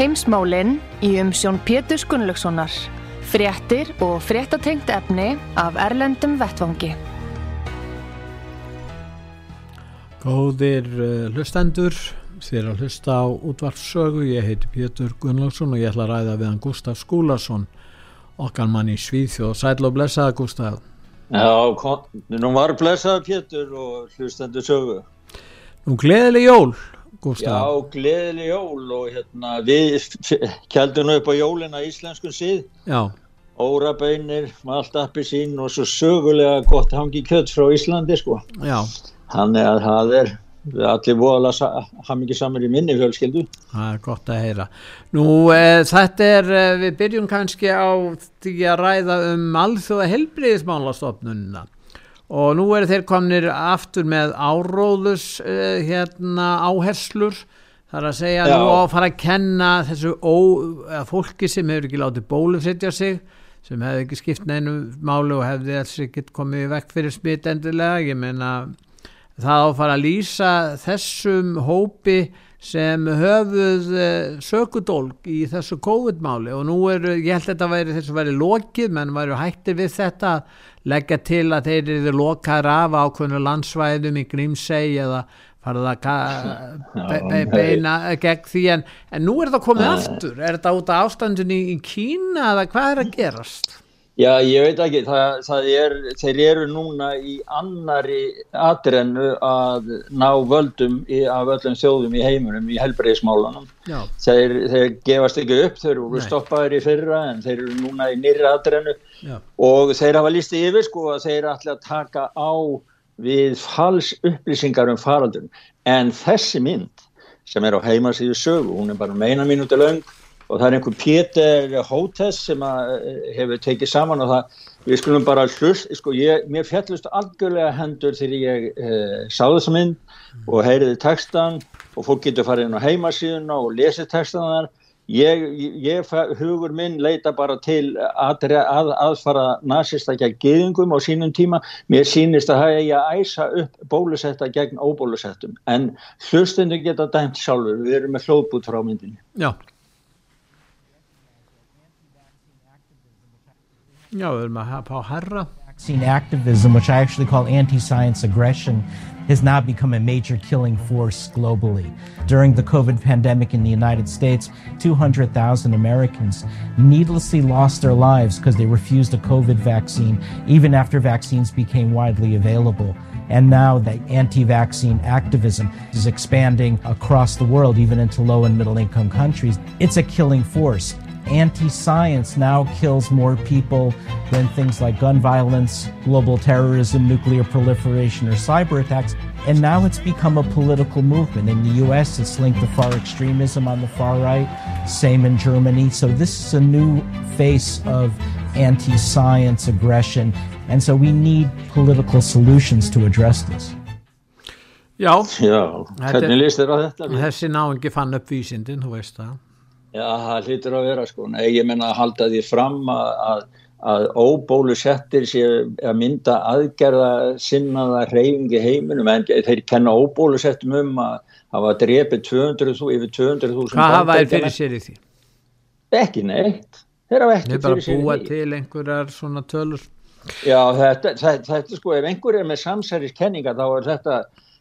Heimsmálinn í umsjón Pétur Gunnlaugssonar. Fréttir og fréttatengt efni af Erlendum Vettvangi. Góðir uh, hlustendur, þér að hlusta á útvarpsögu, ég heiti Pétur Gunnlaugsson og ég ætla að ræða við hann Gustaf Skúlason, okkar mann í Svíþjóð. Sæl og blessaða Gustaf. Já, kom, nú var blessaða Pétur og hlustendur sögu. Nú gleðileg jól, Gustaf. Já, gleðileg jól og hérna við kjaldum upp á jólina íslenskun síð. Já. Órabeinir, maltappi sín og svo sögulega gott hangi kjött frá Íslandi sko. Já. Þannig að það er allir voðalega haf mikið samar í minni fjölskyldu. Það er gott að heyra. Nú e, þetta er, e, við byrjum kannski á því að ræða um alþjóða helbriðismálastofnununa og nú eru þeir komnir aftur með áróðus e, hérna áherslur þar að segja Já. nú á að fara að kenna þessu ó, fólki sem hefur ekki látið bólusetja sig sem hefur ekki skipt neinu málu og hefði alls ekki komið vekk fyrir smitt endilega, ég meina það á að fara að lýsa þessum hópi sem höfuð eh, sökudólg í þessu COVID-máli. Og nú er, ég held að þetta væri þess að væri lokið, menn væri hættir við þetta leggja til að þeir eru lokaður af ákveðinu landsvæðum í Grímsei eða farið að be, be, beina gegn því. En, en nú er þetta komið aftur, er þetta út af ástandunni í Kína eða hvað er að gerast? Já, ég veit ekki, það, það er, þeir eru núna í annari atrennu að ná völdum í, af öllum þjóðum í heimunum í helbreyðismálanum. Þeir, þeir gefast ekki upp, þeir eru stoppaður í fyrra en þeir eru núna í nýra atrennu Já. og þeir hafa lístið yfir sko að þeir ætla að taka á við fals upplýsingar um faraldunum. En þessi mynd sem er á heimasíðu sögu, hún er bara meina um mínúti laung og það er einhver Pétur Hótes sem eh, hefur tekið saman og það, við skulum bara hlust, sko, ég, mér fjallust algjörlega hendur þegar ég eh, sá þessa mynd og heyriði textan og fólk getur farið inn á heimasíðuna og lesið textan þar. Ég, ég hugur minn leita bara til að, að, aðfara nazista gegn geðingum á sínum tíma, mér sínist að það er að æsa upp bólusetta gegn óbólusettum, en hlustundu geta dæmt sjálfur, við erum með hlóðbút frá myndinni. Já Vaccine activism, which I actually call anti-science aggression, has now become a major killing force globally. During the COVID pandemic in the United States, 200,000 Americans needlessly lost their lives because they refused a COVID vaccine, even after vaccines became widely available. And now the anti vaccine activism is expanding across the world, even into low and middle income countries. It's a killing force anti-science now kills more people than things like gun violence, global terrorism, nuclear proliferation, or cyber attacks. And now it's become a political movement. In the US, it's linked to far extremism on the far right, same in Germany. So this is a new face of anti-science aggression. And so we need political solutions to address this. Já, Já hvernig líst þér á þetta? Þessi náingi fann upp vísindin, þú veist það. Já, það hlýtur að vera sko. Nei, ég menna að halda því fram að, að, að óbólusettir sé að mynda aðgerða sinnaða reyfingi heiminum en þeir kenna óbólusettum um að hafa drepið 200.000 yfir 200.000 Hvað hafa þeir fyrir sér í því? Ekki neitt. Þeir hafa ekki fyrir sér í því. Þeir bara búa til einhverjar svona tölur. Já, þetta, þetta, þetta sko, ef einhver er með samsæriskenninga þá er þetta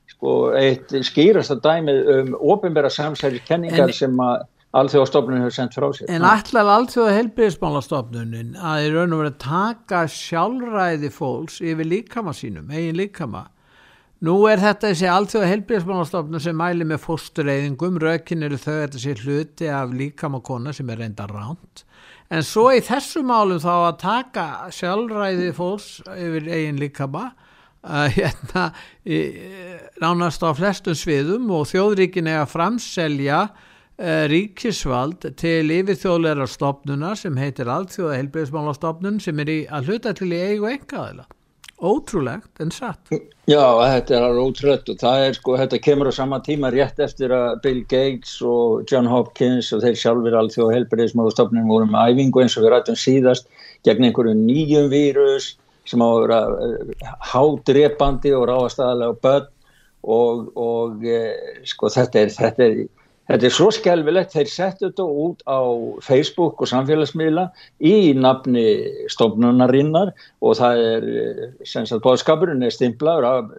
sko eitt skýrasta dæmið um ofinbæra samsæriskenningar sem að alþjóðastofnun hefur sendt frá sér. En ætlar alþjóða helbriðismálastofnunin að í raun og verið taka sjálfræði fólks yfir líkama sínum, eigin líkama. Nú er þetta þessi alþjóða helbriðismálastofnun sem mæli með fóstureyðingum, rökin eru þau að þetta sé hluti af líkamakona sem er reynda ránt. En svo í þessu málum þá að taka sjálfræði fólks yfir eigin líkama uh, hérna í, nánast á flestum sviðum og þjóðríkin er að framselja ríkisvald til yfirþjóðleira stopnuna sem heitir Alþjóða helbriðsmálastofnun sem er í að hluta til í eigu engaðila ótrúlegt en satt. Já, þetta er alveg ótrúlegt og það er sko, þetta kemur á sama tíma rétt eftir að Bill Gates og John Hopkins og þeir sjálfur alþjóð helbriðismálastofnun voru með æfingu eins og við rættum síðast gegn einhverju nýjum vírus sem á að vera eh, hádrepandi og ráðast aðalega börn og, og eh, sko þetta er, þetta er Þetta er svo skjálfilegt, þeir settu þetta út á Facebook og samfélagsmiðla í nafni stofnunarinnar og það er, sem sagt, bóðskapurinn er stimplaður af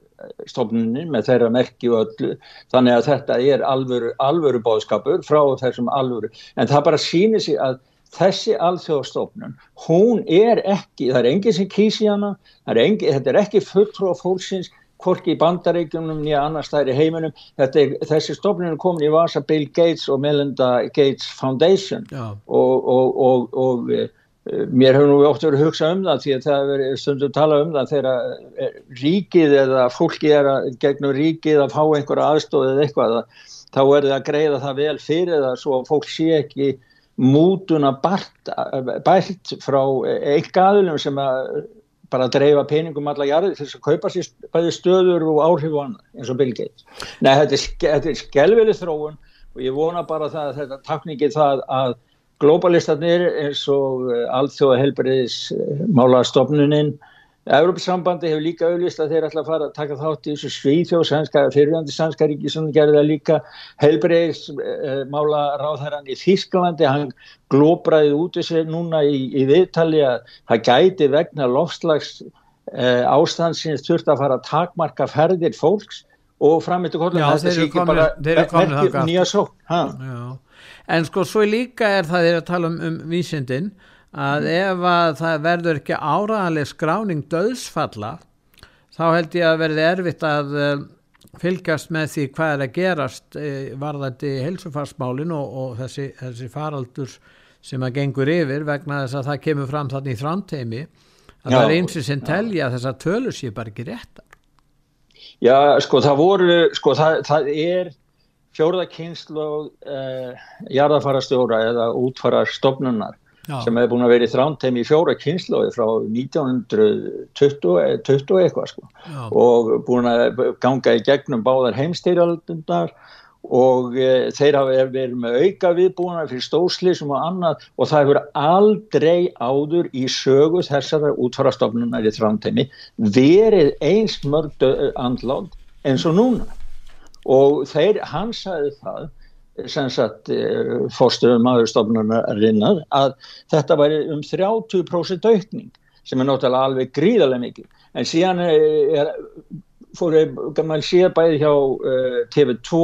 stofnunin með þeirra merki og öllu, þannig að þetta er alvöru, alvöru bóðskapur frá þessum alvöru, en það bara sýnir sig að þessi alþjóðstofnun, hún er ekki, það er enginn sem kýsi hana, er engin, þetta er ekki fulltrú á fólksins, hvorki í bandaríkjumum nýja annar staðir í heiminum er, þessi stofnun er komin í vasa Bill Gates og Melinda Gates Foundation Já. og, og, og, og e, mér hefur nú ótt verið að hugsa um það því að það er stundum tala um það þegar e, ríkið eða fólki er að gegnum ríkið að fá einhverja aðstóð eða eitthvað þá er það að greiða það vel fyrir það svo að fólk sé ekki mútuna bært, bært frá einhverja aðlum sem að bara að dreifa peningum alla jarði þess að kaupa sér bæði stöður og áhrif og annað eins og Bill Gates. Nei, þetta er, er skelvelið þróun og ég vona bara það að þetta takningi það að globalistarnir eins og eh, alþjóða helbriðis mála stofnuninn Európa-sambandi hefur líka auðvist að þeir ætla að fara að taka þátt í þessu svíþjóð fyrirvændi sannska ríki sem gerði það líka. Helbreyðis eh, mála ráðherran í Þísklandi hann glóbraði út þessu núna í, í viðtali að það gæti vegna lofslags eh, ástandsins þurft að fara að takmarka ferðir fólks og frammittu kollum þetta sé ekki bara verkið nýja sók En sko svo líka er það þegar að tala um, um vísindin að ef að það verður ekki áraðanlega skráning döðsfalla þá held ég að verði erfitt að uh, fylgjast með því hvað er að gerast uh, varðandi helsufarsmálin og, og þessi, þessi faraldur sem að gengur yfir vegna þess að það kemur fram þannig í þrámteimi að já, það er einsi sem telja þess að tölur sé bara ekki réttar. Já, sko það voru sko það, það er fjórða kynslu uh, jarðafarastjóra eða útfara stofnunar Já. sem hefði búin að vera í þrántæmi í fjóra kynnslóði frá 1920 eitthvað sko. og búin að ganga í gegnum báðar heimstýrjaldundar og e, þeir hafa verið með auka viðbúinar fyrir stóðslýsum og annað og það hefur aldrei áður í sögu þessara útfarastofnunar í þrántæmi verið eins mörgdu andláð eins og núna og þeir, hann sagði það sem sagt eh, fórstuðum maðurstofnunarinnar að þetta væri um 30% aukning sem er náttúrulega alveg gríðarlega mikið en síðan er, fóru gammal sér bæði hjá uh, eh, TV2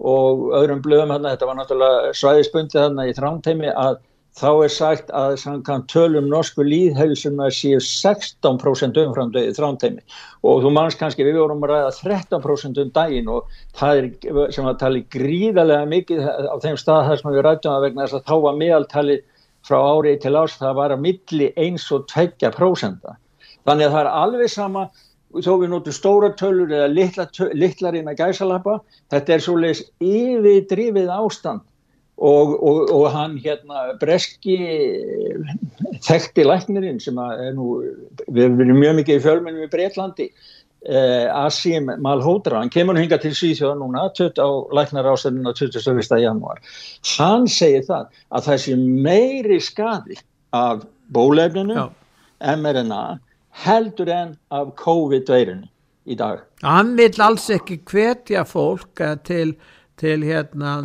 og öðrum blöðum hann þetta var náttúrulega svæðisbundið hann í þrámteimi að þá er sagt að samkvæmt tölum norsku líðhelsum að séu 16% umframdöði þrámteimi og þú mannst kannski við vorum að ræða 13% um daginn og það er sem að tali gríðarlega mikið á þeim stað þar sem við rættum að vegna þess að þá var meðaltali frá árið til árs það var að milli 1 og 2% þannig að það er alveg sama þó við notum stóra tölur eða litla, litlar inn að gæsalappa þetta er svolítið yfirdrifið ástand Og, og, og hann hérna breski þekkti læknirinn sem er nú, við erum verið mjög mikið í fjölmennum í Breitlandi eh, Asim Malhotra, hann kemur hinga til Svíþjóða núna á læknarástöðinu á 27. januar hann segir það að það sé meiri skadi af bólefninu mRNA heldur en af COVID-veirinu í dag. Hann vil alls ekki hvetja fólk til til hérna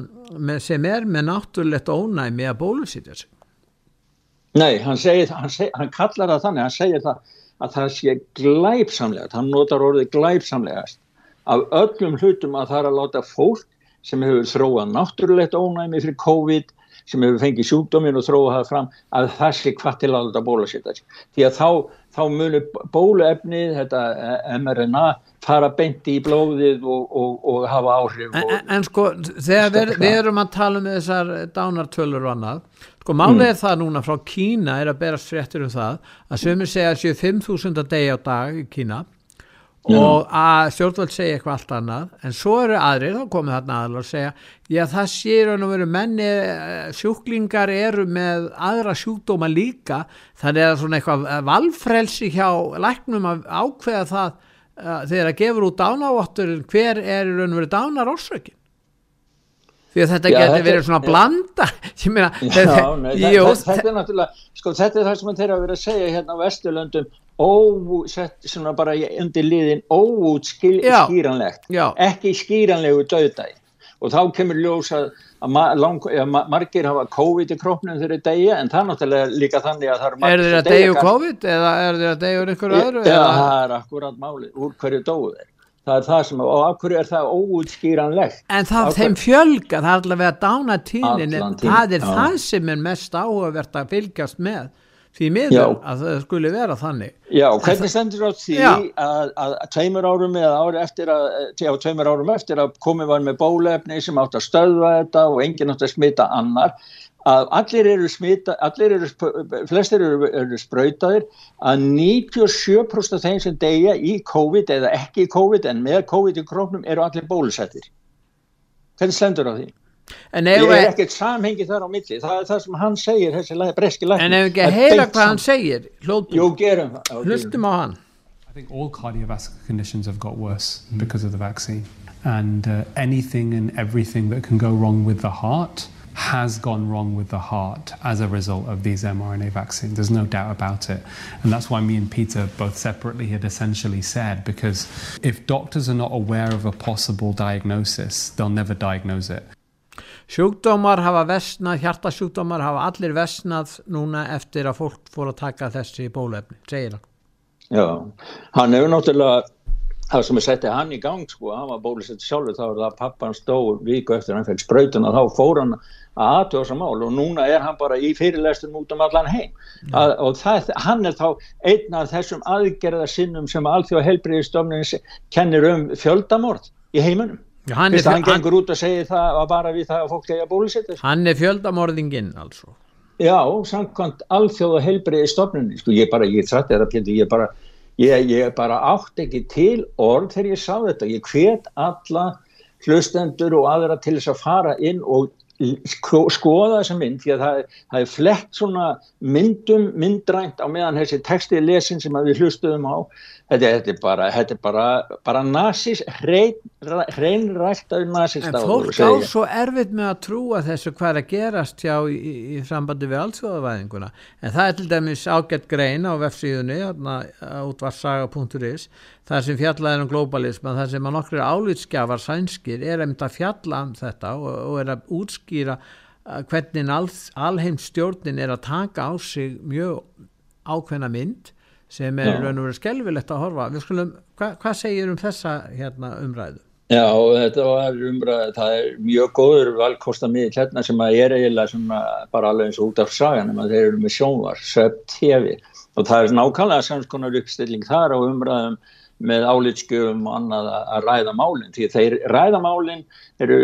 sem er með náttúrulegt ónæmi að bólusýtja sig Nei, hann, segir, hann, segir, hann kallar það þannig, hann segir það að það sé glæpsamlegast, hann notar orðið glæpsamlegast af öllum hlutum að það er að láta fólk sem hefur þróað náttúrulegt ónæmi fyrir COVID sem hefur fengið sjúkdómin og þróað það fram að það sé hvað til að láta bólusýtja sig því að þá, þá munur bóluefnið, þetta mRNA fara beinti í blóðið og, og, og hafa áhrif en, en, en sko þegar við, við erum að tala um þessar dánartölur og annað sko málið mm. það núna frá Kína er að berast fréttur um það að sömur segja að séu 5.000 að degi á dag í Kína og að stjórnvöld segja eitthvað allt annað. En svo eru aðrir, þá komið þarna aðlar að segja, já það séur að veru menni, eh, sjúklingar eru með aðra sjúkdóma líka. Þannig að svona eitthvað valfrelsi hjá læknum að ákveða það uh, þegar að gefur út dánávottur hver er raun og veru dánar orsökin því að þetta getur verið svona blanda. Meina, já, þetta, er sko er það sem þeir hafa verið að segja hérna á Vesturlöndum ósett svona bara undir liðin óútskýranlegt ekki skýranlegu döðdæg og þá kemur ljós að, að lang, ja, margir hafa COVID í króknum þeirri degja en það er náttúrulega líka þannig að það er margir Er þeir að degja COVID eða er þeir að degja úr einhverju öðru? Já, það er akkurat málið, úr hverju dóðu þeir það er það sem, og af hverju er það óútskýranlegt? En það er þeim fjölga það er allavega að dána tínin það er já. það sem er mest áhugavert að fylgjast með. Því miður að það skulle vera þannig. Já, hvernig stendur á því að, að, að tveimur árum eða ári eftir að, já, tveimur árum eftir að komið var með bólefni sem átt að stöðva þetta og enginn átt að smita annar að allir eru smita, allir eru, flestir eru, eru spröytaðir að 97% af þeim sem deyja í COVID eða ekki í COVID en með COVID í króknum eru allir bólusettir. Hvernig stendur á því? En ég er ekkert samhengi þar á milli, það er það sem hann segir, þessi breski lækni. En ef ekki að heyra hvað hann segir, hlóttum, Jú, gerum, hlustum á hann. I think all cardiovascular conditions have got worse because of the vaccine and uh, anything and everything that can go wrong with the heart has gone wrong with the heart as a result of these mRNA vaccines. There's no doubt about it. And that's why me and Peter both separately had essentially said because if doctors are not aware of a possible diagnosis, they'll never diagnose it. Sjúkdómar hafa vestnað, hjartasjúkdómar hafa allir vestnað núna eftir að fólk fór að taka þessi bólefni, segir hann. Já, hann hefur náttúrulega það sem er settið hann í gang sko, hann var bólusett sjálfur þá er það að pappan stó viku eftir hann fekk sprautun og þá fór hann að þessa mál og núna er hann bara í fyrirlæstum út um allan heim. Ja. að, og það, hann er þá einn af þessum aðgerðasinnum sem alþjóða helbriðistofnins kennir um fjöldamort í heiminum. Ja, hann, er, hann gengur út og segir það að bara við það að fólk segja bólusett hann er fjöldamorðinginn altså. Já, samkvæmt alþjóða helbriðistofnins sko ég bara, ég satt þér að ég ég bara átt ekki til orð þegar ég sá þetta, ég hvet alla hlustendur og aðra til þess að fara inn og skoða þessa mynd því að það, það er flett svona myndum myndrænt á meðan þessi textið lesin sem við hlustuðum á. Þetta, þetta er bara, þetta er bara, bara nazis, hreinræktaður nazist en fólk á svo erfitt með að trúa þessu hvað er að gerast hjá í, í, í sambandi við allsjóðavæðinguna en það er til dæmis ágætt grein á vefsíðunni útvarsaga.is það sem fjallaði um globalism það sem að nokkru álýtskjafar sænskir er einmitt að fjalla um þetta og, og er að útskýra hvernig al, alheimstjórnin er að taka á sig mjög ákveðna mynd sem er raun og verið skelvilegt að horfa við skulum, hva, hvað segir um þessa hérna, umræðu? Já, þetta var umræðu, það er mjög góður valkosta miður hérna sem að er eiginlega svona bara alveg eins og út af sagan þeir eru með sjónvar, söp TV og það er nákvæmlega samskonar uppstilling þar á umræðum með álitskjöfum og annað að ræða málinn því þeir ræða málinn eru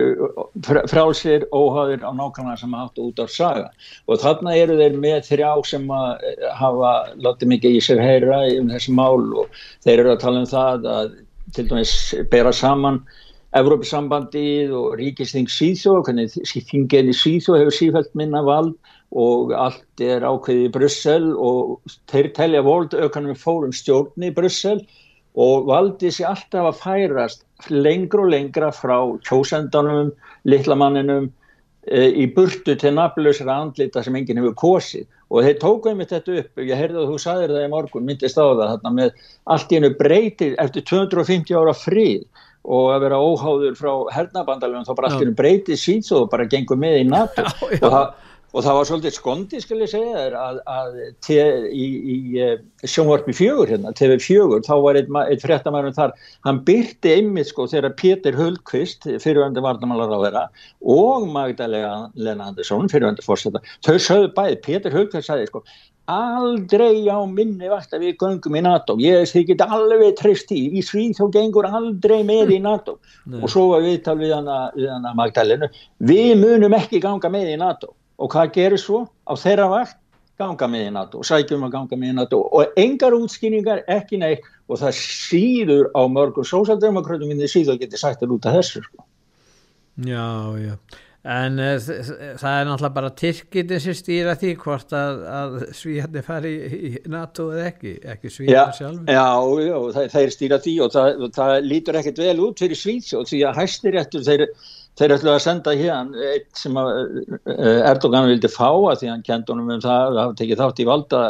frálsir óháðir á nákvæmlega sem haft út á saga. Og þarna eru þeir með þrjá sem að eh, hafa látið mikið í sér heyra um þessi mál og þeir eru að tala um það að til dæmis bera saman Evrópissambandið og ríkisting síðsó, hvernig þingið í síðsó hefur sífælt minna vald og allt er ákveðið í Brussel og þeir telja vold aukanum fórum stjórn í Brussel og valdi sér alltaf að færast lengur og lengra frá kjósendanum, litlamanninum e, í burtu til nafnlausra andlita sem enginn hefur kosið. Og þeir tókuði mitt þetta upp, ég heyrði að þú saðir það í morgun, myndist á það þarna með allt í hennu breytið eftir 250 ára fríð og að vera óháður frá hernabandalunum þá bara allt í hennu breytið síðs og bara gengur með í já. og það og það var svolítið skondi skal ég segja þér að, að te, í, í eh, sjónvarpi fjögur hérna, TV4, þá var einn ein fréttamærum þar, hann byrti einmitt sko þegar Pétur Hulkvist fyrirvændi varnamálar á þeirra og Magdalena Andersson fyrirvændi fórsetta, þau sögðu bæði, Pétur Hulkvist sagði sko aldrei á minni vart að við göngum í NATO ég þykit alveg trist í í Svíð þá gengur aldrei með í NATO Nei. og svo var viðtal við hana, við hana Magdalenu við munum ekki ganga með í NATO og hvað gerir svo? Á þeirra vakt ganga með í NATO og sækjum að ganga með í NATO. Og engar útskýningar ekki neitt. Og það síður á mörgum sósaldemokratum minni síður að sagt það út af þessu sko. Já, já. En uh, það er náttúrulega bara Tyrkiti sem stýra því hvort að, að Svíjarni fari í, NATO eða ekki, ekki Svíjarni sjálf Já, já, er stýra því og það, það lítur ekkert vel út fyrir Svíts og því að hæstiréttur þeir þeir ætlu að senda hérna eitt sem eh, Erdogan vildi fá að því hann kent honum um það að hafa tekið þátt í valda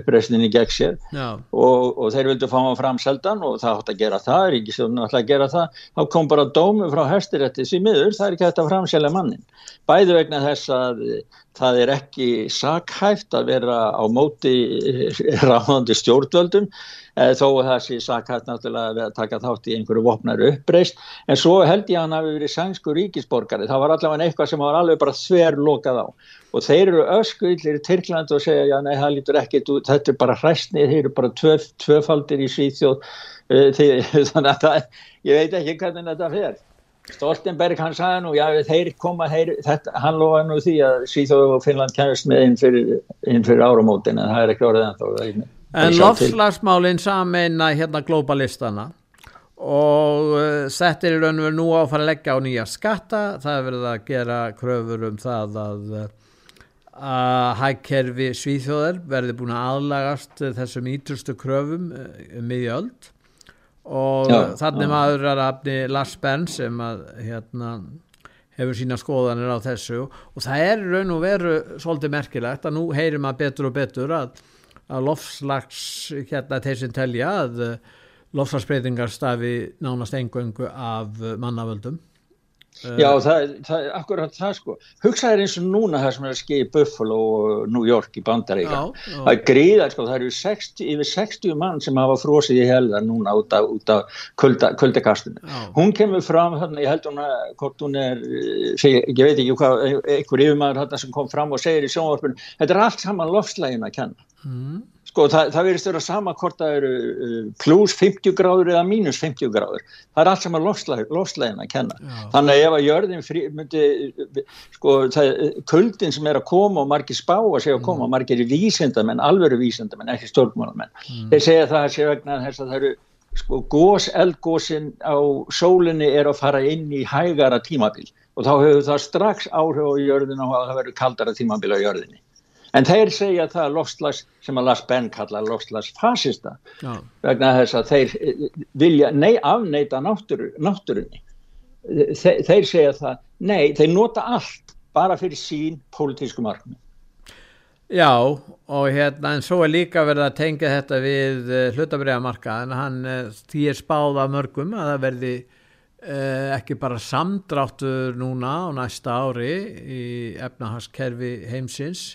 uppreysninni gegn sér. Og, og þeir vildi fá hann fram seldan og það átt að gera það, Ríkisjónu ætla að gera það. Þá kom bara dómu frá herstirætti sem miður, það er ekki hægt að framselja mannin bæðu vegna þess að það er ekki sakhæft að vera á móti ráðandi stjórnvöldum Eh, þó að það sé sakast náttúrulega að taka þátt í einhverju vopnar uppreist en svo held ég að hann hafi verið sænsku ríkisborgari, það var allavega eitthvað sem var alveg bara þver lokað á. Og þeir eru öskuillir í Tyrkland og segja já nei það lítur ekkit út, þetta er bara hræstnið, þeir eru bara tvöf, tvöfaldir í Svíþjóð. Eh, þannig að það, ég veit ekki hvernig þetta fer Stoltenberg hann sagði nú já þeir koma, þeir, þetta, hann lofa nú því að Svíþjóð og Finnland kemast með inn fyrir, inn fyrir áramótin en það er ekki orðið en þá En lofslagsmálinn sameina hérna globalistana og uh, settir í raun og veru nú á að fara að leggja á nýja skatta, það er verið að gera kröfur um það að, að hækkerfi svíþjóðar verði búin að aðlagast þessum ítrustu kröfum um miðjöld og já, þannig já. maður er afni Lars Benn sem að hérna hefur sína skoðanir á þessu. Og það er raun og veru svolítið merkilegt að nú heyrir maður betur og betur að að lofslags hérna sem telja að eh, lofslagsbreytingar stafi nánast engöngu af mannavöldum Já, það, það er akkurat það sko. Hugsaður eins og núna það sem er að skilja í Buffalo og New York í Bandaríka það er gríðar sko, það eru 60, yfir 60 mann sem hafa frósið í helðar núna út af, af kuldakastinu. Hún kemur fram, ég held hún að hvort hún er, eh, ég veit ekki hvað, einhver yfirmaður hérna sem kom fram og segir í sjónvarpunum, þetta er allt saman loftslægin að kenna. Mm. Sko það, það verðist að vera sama hvort það eru uh, pluss 50 gráður eða mínus 50 gráður það er allt saman lofslægin að kenna Já. þannig að ef að jörðin frí, myndi, sko það, kuldin sem er að koma og margir spá að segja að koma mm. margir í vísindamenn, alveru vísindamenn ekki stjórnmálamenn, mm. þeir segja það að segja vegna þess að það eru sko gós, eldgósin á sólinni er að fara inn í hægara tímabil og þá hefur það strax áhrif á jörðin og það verður kaldara tímabil á jörðinni En þeir segja það að lofslags sem að Lars Benn kalla lofslagsfasista vegna þess að þeir eh, vilja nei, afneita náttúru, náttúrunni. Þeir, þeir segja það, nei, þeir nota allt bara fyrir sín pólitísku markmi. Já, og hérna, en svo er líka verið að tengja þetta við eh, hlutabriðamarka, en hann stýr uh, spáða mörgum að það verði uh, ekki bara samdráttur núna á næsta ári í efnahagskerfi heimsins,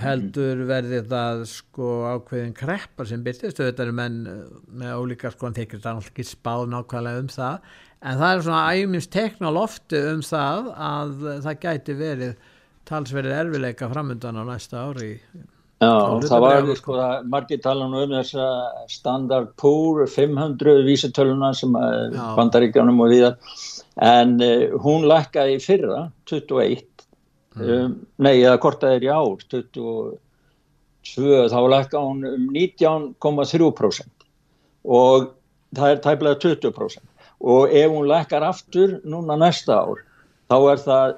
heldur verði það sko ákveðin kreppar sem byrtist þetta eru menn eh, með ólíka sko þeir eru alltaf ekki spáð nákvæmlega um það. En það er svona æmins tekna lofti um það að það gæti verið talsverið erfileika framöndan á næsta ári. Já, það var sko. það margir tala um þess að standard poor 500 vísitöluna sem bandaríkjanum og viðar en uh, hún lakkaði fyrra 21 um, nei, eða hvort það er í ár 22, þá lækka hún um 19,3% og það er tæmlega 20% og ef hún lækkar aftur núna næsta ár þá er það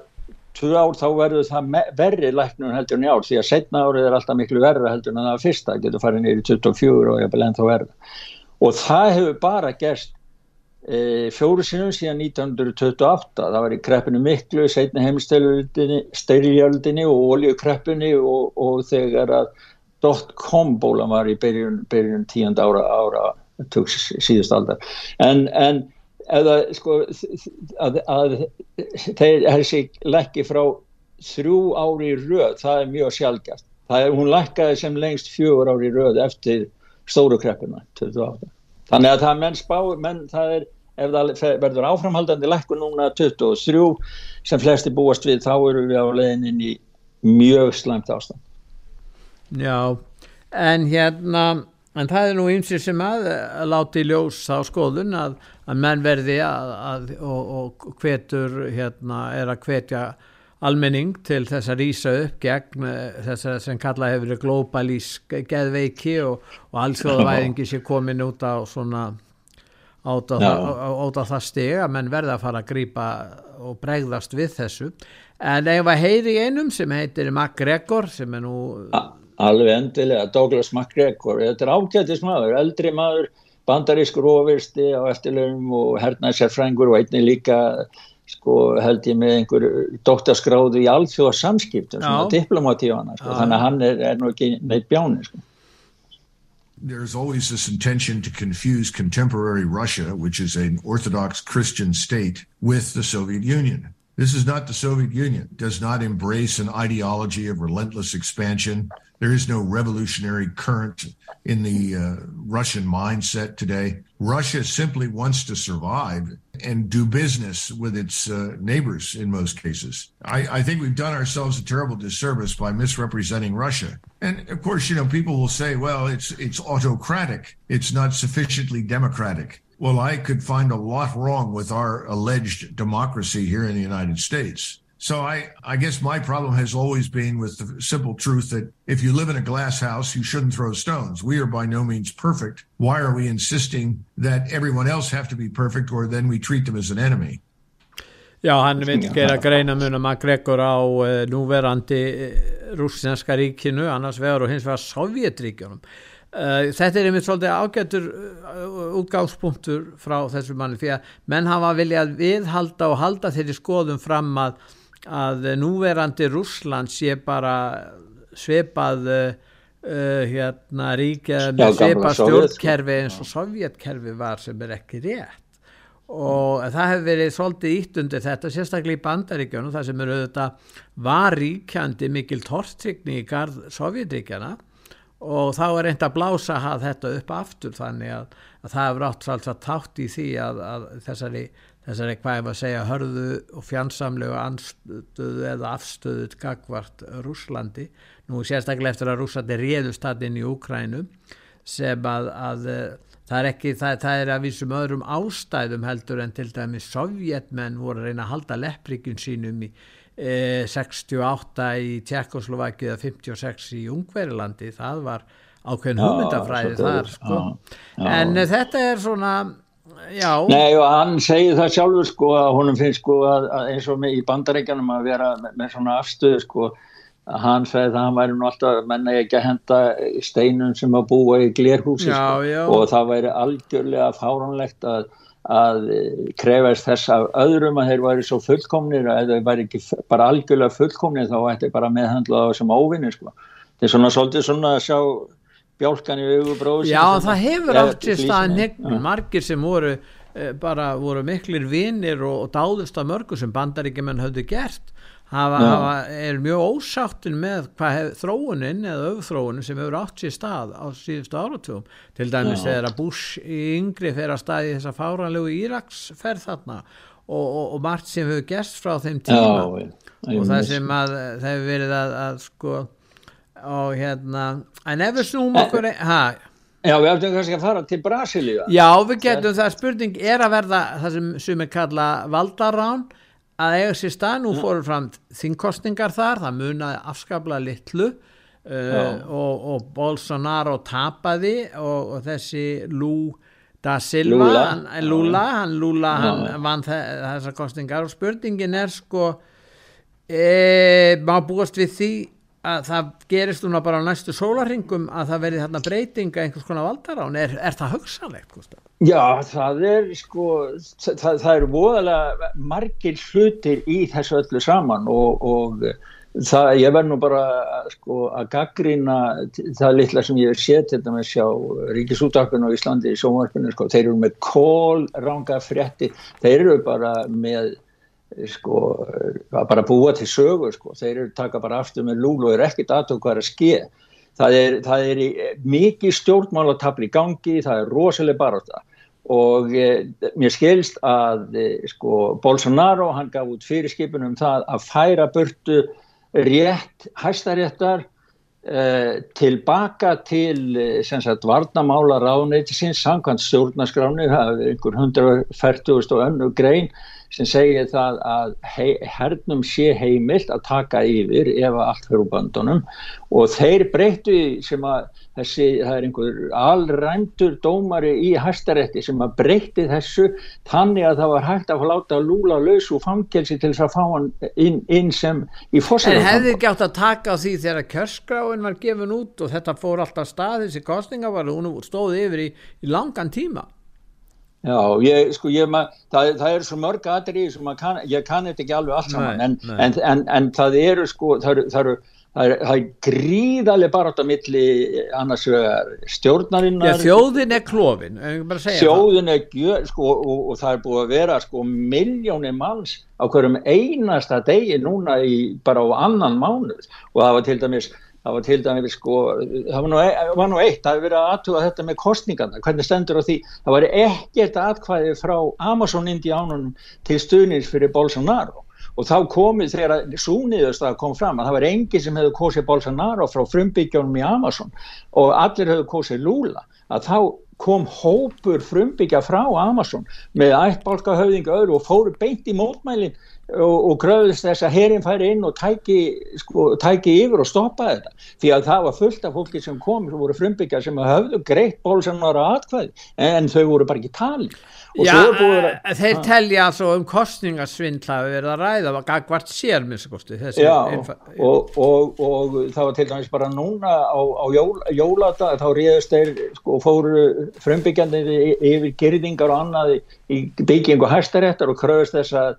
tvö ár þá verður það verri læknum heldur en í ár því að setna árið er alltaf miklu verra heldur en það fyrsta getur farið nýri 24 og ég vil ennþá verða og það hefur bara gerst fjóru sinum síðan 1928 það var í kreppinu miklu setna heimstyrjöldinni og oljukreppinu og, og þegar að dot-com bólan var í byrjun, byrjun tíund ára, ára síðust aldar. En, en eða sko að, að þeir þessi lækki frá þrjú ári röð það er mjög sjálfgæft hún lækkaði sem lengst fjögur ári röð eftir stóru kreppina 28 þannig að það menn spá menn það er ef það verður áframhaldandi lækkun núna 23 sem flesti búast við þá eru við á leðinin í mjög slæmt ástand. Já, en hérna en það er nú einsir sem að, að láti ljós á skoðun að, að menn verði að, að og, og hvetur hérna er að hvetja almenning til þess að rýsa upp gegn þess að sem kalla hefur globalísk geðveiki og, og allsjóðavæðingi sé komin út á svona át á, á, á það steg að menn verða að fara að grýpa og bregðast við þessu. En ef að heyri einum sem heitir MacGregor sem er nú alveg endilega, Douglas MacGregor þetta er ágættis maður, eldri maður bandarískur ofirsti á eftirlegum og hernaðsjárfrængur og einnig líka sko held ég með einhver doktorskráðu í alþjóða samskiptum svona diplomatífana sko. þannig að hann er, er nú ekki neitt bjáni sko. There's always this intention to confuse contemporary Russia, which is an Orthodox Christian state, with the Soviet Union. This is not the Soviet Union. Does not embrace an ideology of relentless expansion. There is no revolutionary current in the uh, Russian mindset today. Russia simply wants to survive and do business with its uh, neighbors in most cases. I, I, think we've done ourselves a terrible disservice by misrepresenting Russia. And of course, you know, people will say, well, it's it's autocratic. It's not sufficiently democratic. Well, I could find a lot wrong with our alleged democracy here in the United States. So I, I guess my problem has always been with the simple truth that if you live in a glass house, you shouldn't throw stones. We are by no means perfect. Why are we insisting that everyone else have to be perfect or then we treat them as an enemy? Já, hann vil gera greina mun að MacGregor á uh, núverandi uh, rússinska ríkinu, annars vegar og hins vegar Sovjetríkjunum. Uh, þetta er einmitt svolítið ágættur útgáðspunktur frá þessu manni því að menn hafa viljað viðhalda og halda þeirri skoðum fram að að núverandi Rúsland sé bara svipað uh, hérna ríkja með svipað stjórnkerfi eins og sovjetkerfi var sem er ekki rétt. Og það hefur verið svolítið ítt undir þetta sérstaklega í bandaríkjónu það sem eru auðvitað var ríkjandi mikil tortrykni í garð sovjetríkjana og þá er reynd að blása að þetta upp aftur þannig að, að það hefur átt svolítið tátt í því að, að þessari þessari hvað ég var að segja hörðu og fjandsamlegu anstöðu eða afstöðu gagvart Rúslandi nú sérstaklega eftir að Rúslandi réðust það inn í Úkrænu sem að, að það er ekki það, það er að vísum öðrum ástæðum heldur en til dæmi sovjetmenn voru að reyna að halda lepprikun sínum í e, 68 í Tjekkoslovaki eða 56 í Ungverilandi það var ákveðin hugmyndafræði þar sko. já, já. en þetta er svona Já. Nei og hann segir það sjálfur sko að honum finnst sko að, að eins og í bandaríkjanum að vera með, með svona afstöðu sko að hann segði það að hann væri nú alltaf menna ekki að henda steinun sem að búa í glerhúsi já, sko já. og það væri algjörlega fáránlegt að, að krefast þess af öðrum að þeir væri svo fullkomnir að þeir væri ekki bara algjörlega fullkomnir þá ætti bara meðhandla á þessum óvinni sko. Þetta er svona svolítið svona að sjá bjálkan í augubróð Já, það hefur átt sér staðin negnum, margir sem voru eh, bara voru miklir vinnir og, og dáðust af mörgu sem bandaríkjumenn höfðu gert hafa, hafa, er mjög ósáttin með hvað hef, þróunin eða auðþróunin sem hefur átt sér stað á síðustu áratugum. Til dæmis þegar að Bush í yngri fer að staði þess að fáranlegu Íraks fer þarna og, og, og margt sem hefur gerst frá þeim tíma. Já, og það sem að það hefur verið að, að sko og hérna en ef við snúum okkur ha, Já, við ættum kannski að fara til Brasilíu. Já, við getum það. Spurning er að verða það sem sumir kalla valdarán að eiga sér stað. Nú fórum fram þingkostningar þar. Það munaði afskapla litlu. Uh, og, og Bolsonaro tapaði og, og þessi Lú da Silva Lula, hann, Lula, hann, Lula, hann vann þessar kostningar og spurningin er sko e, má búast við því að það gerist núna bara á næstu sólarringum að það verði þarna breytinga einhvers konar valdarán, er, er það hugsanlegt? Gustaf? Já, það er sko, það, það eru voðalega margir hlutir í þessu öllu saman og, og það, ég verð nú bara sko að gaggrina það litla sem ég sé til dæmis sjá Ríkisútakun og Íslandi í sómarfinu, sko, þeir eru með kól ranga frétti, þeir eru bara með sko, að bara búa til sögur sko. þeir eru taka bara aftur með lúl og er ekkit aðtöku hvað er að ske. Það er, það er mikið stjórnmálatabli í gangi, það er rosalega baróta og e, mér skilst að e, sko, Bolsonaro hann gaf út fyrirskipun um það að færa burtu rétt hæstaréttar e, tilbaka til sagt varnamála ráðneitisins, samkvæmt stjórnaskráni það er einhver 140 og önnu grein sem segir það að hei, hernum sé heimilt að taka yfir ef allt fyrir bandunum og þeir breyttu sem að þessi, það er einhver alrændur dómari í hæstarétti sem að breytti þessu þannig að það var hægt að láta lúla laus og fangelsi til þess að fá hann inn, inn sem í fórsæðan. En hefði ekki átt að taka því þegar kjörskráin var gefin út og þetta fór alltaf stað þessi kostninga var hún stóði yfir í, í langan tíma? Já, ég, sko, ég, ma, það, það eru svo mörg aðri sem kann, ég kann þetta ekki alveg allt saman, nei, en, nei. En, en, en það eru sko, það eru, það eru það er, það er gríðarlega barátt á milli annars stjórnarinnar Já, þjóðin er klófin þjóðin er gjör sko, og, og það er búið að vera sko miljónir manns á hverjum einasta degi núna í, bara á annan mánuð og það var til dæmis það var til dæmis sko það var nú, e, var nú eitt, það hefur verið að aðtuga þetta með kostningarna, hvernig stendur á því? Það var ekkert aðkvæði frá Amazon Indiánunum til stuðnins fyrir Bolsonaro. Og þá komið þegar súniðust að kom fram að það var engi sem hefði kosið Bolsonaro frá frumbyggjónum í Amazon og allir hefði kosið Lula að þá kom hópur frumbyggja frá Amazon með ættbálka höfðingu öðru og fóru beint í mótmælin og, og gröðist þess að herin færi inn og tæki, sko, tæki yfir og stoppa þetta. Því að það var fullt af fólki sem kom sem voru frumbyggja sem hafðu greitt Bolsonaro atkvæði en þau voru bara ekki tali Já, að, eh, þeir telja altså um kostningasvindla að vera að ræða að hvert sér minnstakosti Já, og, og, og það var til dæmis bara núna á, á jól, jólata þá réðust þeir sko, fóru frumbyggjandi yfir gerðingar og annað í byggingu hæstaréttar og kröðust þess að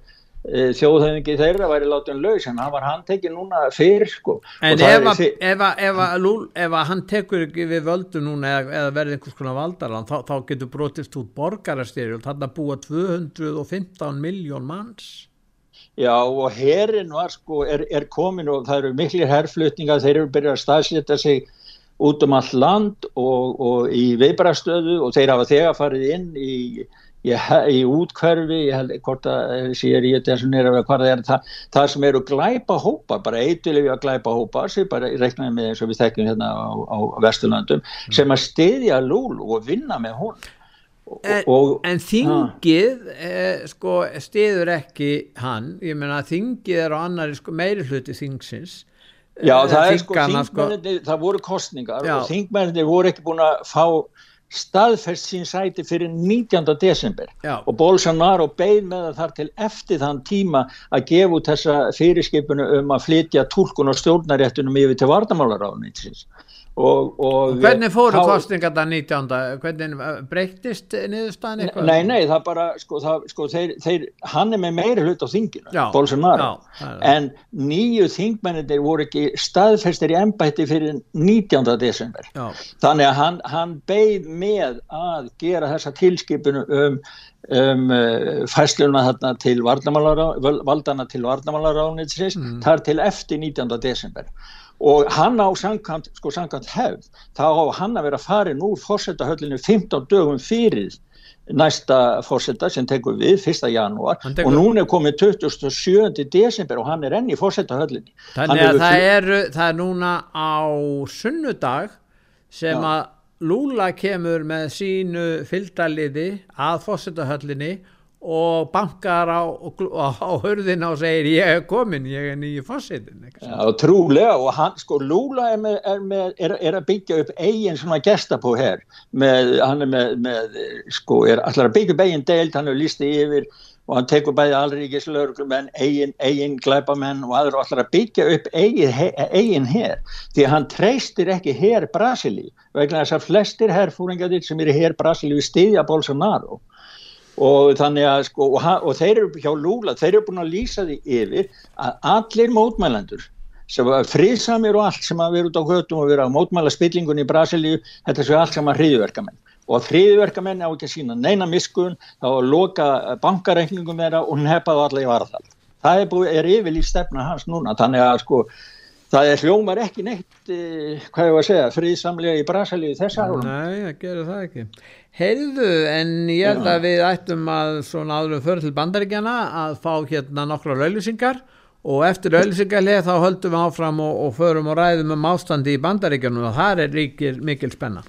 þjóðhauðingi þeirra væri látið laus en hann var handtekið núna fyrir sko. En ef að, ef, að, ef, að, ef að hann tekur ekki við völdu núna eða, eða verði einhvers konar valdaran þá, þá getur brotist út borgarastýri og þarna búa 215 miljón manns. Já og herin var sko er, er komin og það eru miklir herrflutninga þeir eru byrjað að staðsetta sig út um all land og, og í viðbrastöðu og þeir hafa þegar farið inn í í útkverfi, ég held hvort að sér ég þessum er að hvað er það, það sem eru glæpa hópa, bara eitthvað að glæpa hópa sem bara reiknaði með eins og við þekkjum hérna á, á Vesturlandum mm. sem að stiðja lúl og vinna með hún. En, en þingið eh, sko stiður ekki hann, ég menna þingið er á annari sko, meiri hluti þingsins Já það er sko, sko það voru kostningar já. og þingmenninni voru ekki búin að fá staðferst sín sæti fyrir 19. desember Já. og Bolsonaro beigð með það þar til eftir þann tíma að gefa út þessa fyrirskipinu um að flytja tólkun og stjórnaréttunum yfir til vardamálaráðnitsins Og, og hvernig fóru kostninga það 19. hvernig uh, breyttist niðurstaðin eitthvað? Nei, nei, það bara sko, það, sko þeir, þeir, hann er með meiri hlut á þinginu, Bolsonaro já, en nýju þingmennindir voru ekki staðfestir í ennbætti fyrir 19. desember já. þannig að hann, hann beigð með að gera þessa tilskipinu um, um uh, fæsluna þarna til valdana til vardamálaráðnitsins mm. þar til eftir 19. desember og hann á samkvæmt, sko hefð þá á hann að vera farin úr fórsetahöllinu 15 dögum fyrir næsta fórseta sem tekur við 1. janúar tekur... og núna er komið 27. desember og hann er enni fórsetahöllinni Þannig að það er, það er núna á sunnudag sem Já. að Lula kemur með sínu fylgdaliði að fórsetahöllinni og bankar á, á, á hörðina og segir ég er komin, ég er nýju fósittin ja, trúlega og hann sko Lula er, með, er, með, er, er að byggja upp eigin svona gestapó hér með, hann er með, með sko er allar að byggja upp eigin deilt, hann er lístið yfir og hann tekur bæði allríkis lögurmenn, eigin, eigin glæpamenn og aðra allar að byggja upp eigin, eigin hér því að hann treystir ekki hér Brasili vegna þess að flestir herrfúringadir sem eru hér Brasili við stiðja Bolsonaro og þannig að sko og, og þeir eru hjá Lula, þeir eru búin að lýsa því yfir að allir mótmælandur sem var friðsamir og allt sem að vera út á hötum og vera á mótmæla spillingun í Brasilíu, þetta séu allt sem að hriðverkamenn og að hriðverkamenn á ekki að sína neina miskun, þá að loka bankareikningum þeirra og nepaðu alla í varðal það er, búið, er yfirlýst stefna hans núna, þannig að sko það er hljómar ekki neitt eh, hvað ég var að segja, friðsamlega í Brasilíu þessar Nei, það gerur það ekki Heyrðu, en ég held að við ættum að svona áðurum fyrir til bandaríkjana að fá hérna nokkra rauðlýsingar og eftir rauðlýsingarlega þá höldum við áfram og, og förum og ræðum um ástandi í bandaríkjanum og það er ríkir mikil spenna.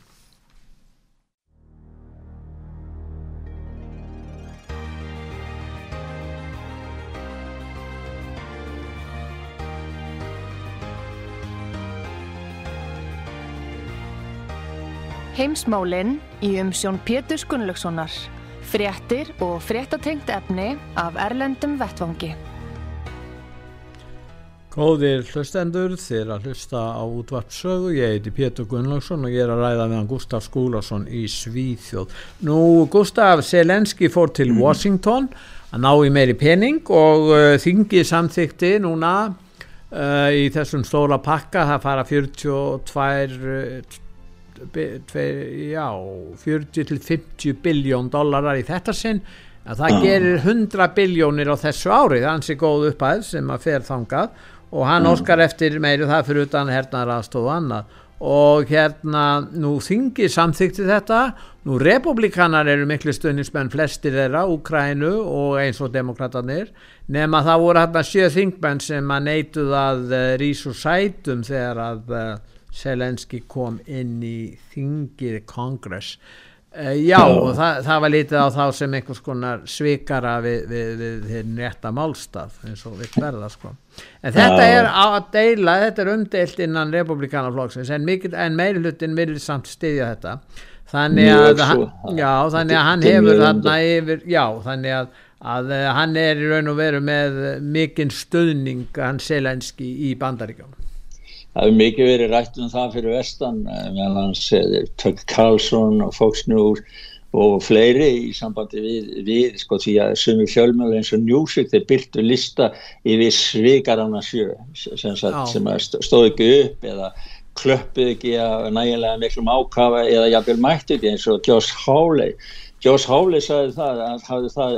Heimsmálinn í umsjón Pétur Gunnlaugssonar. Fréttir og fréttatengt efni af Erlendum Vettvangi. Góðir hlustendur, þér að hlusta á útvarpsögu, ég heiti Pétur Gunnlaugsson og ég er að ræða með hann Gustaf Skúlason í Svíþjóð. Nú, Gustaf Selenski fór til mm. Washington að ná í meiri pening og uh, þingið samþykti núna uh, í þessum stóla pakka, það fara 42, uh, já, 40 til 50 biljón dollarar í þetta sinn, að það gerir 100 biljónir á þessu árið, það er hansi góð uppæð sem að fer þangað. Og hann mm. óskar eftir meiri það fyrir utan hernar aðstofu annað. Og hérna nú þingi samþykti þetta. Nú republikanar eru miklu stundinsmenn flestir þeirra, Úkrænu og eins og demokraterna nema það voru hérna sjö þingmenn sem að neituð að uh, eh, rísu sætum þegar að uh, Selenski kom inn í þingið kongress Uh, já, og það, það var lítið á þá sem einhvers konar svikara við, við, við, við rétta málstaf eins og við verða sko. En þetta já. er að deila, þetta er umdeilt innan republikanaflokksins en, en meirlutin vil samt styðja þetta. Þannig að, hann, já, þannig að hann hefur þarna yfir, já, þannig að, að eh, hann er í raun og veru með mikinn stöðning hann selenski í bandaríkjónum Það hefur mikið verið rætt um það fyrir vestan eh, meðan hans Tök Karlsson og Fox News og fleiri í sambandi við, við sko því að sumi fjölmjölu eins og Newsweek þeir byrtu lista yfir svikarana sjö sem, sem stóð ekki upp eða klöppuð ekki að nægilega miklum ákafa eða jafnvel mættu ekki eins og Josh Hawley. Josh Hawley sagði það að hafði það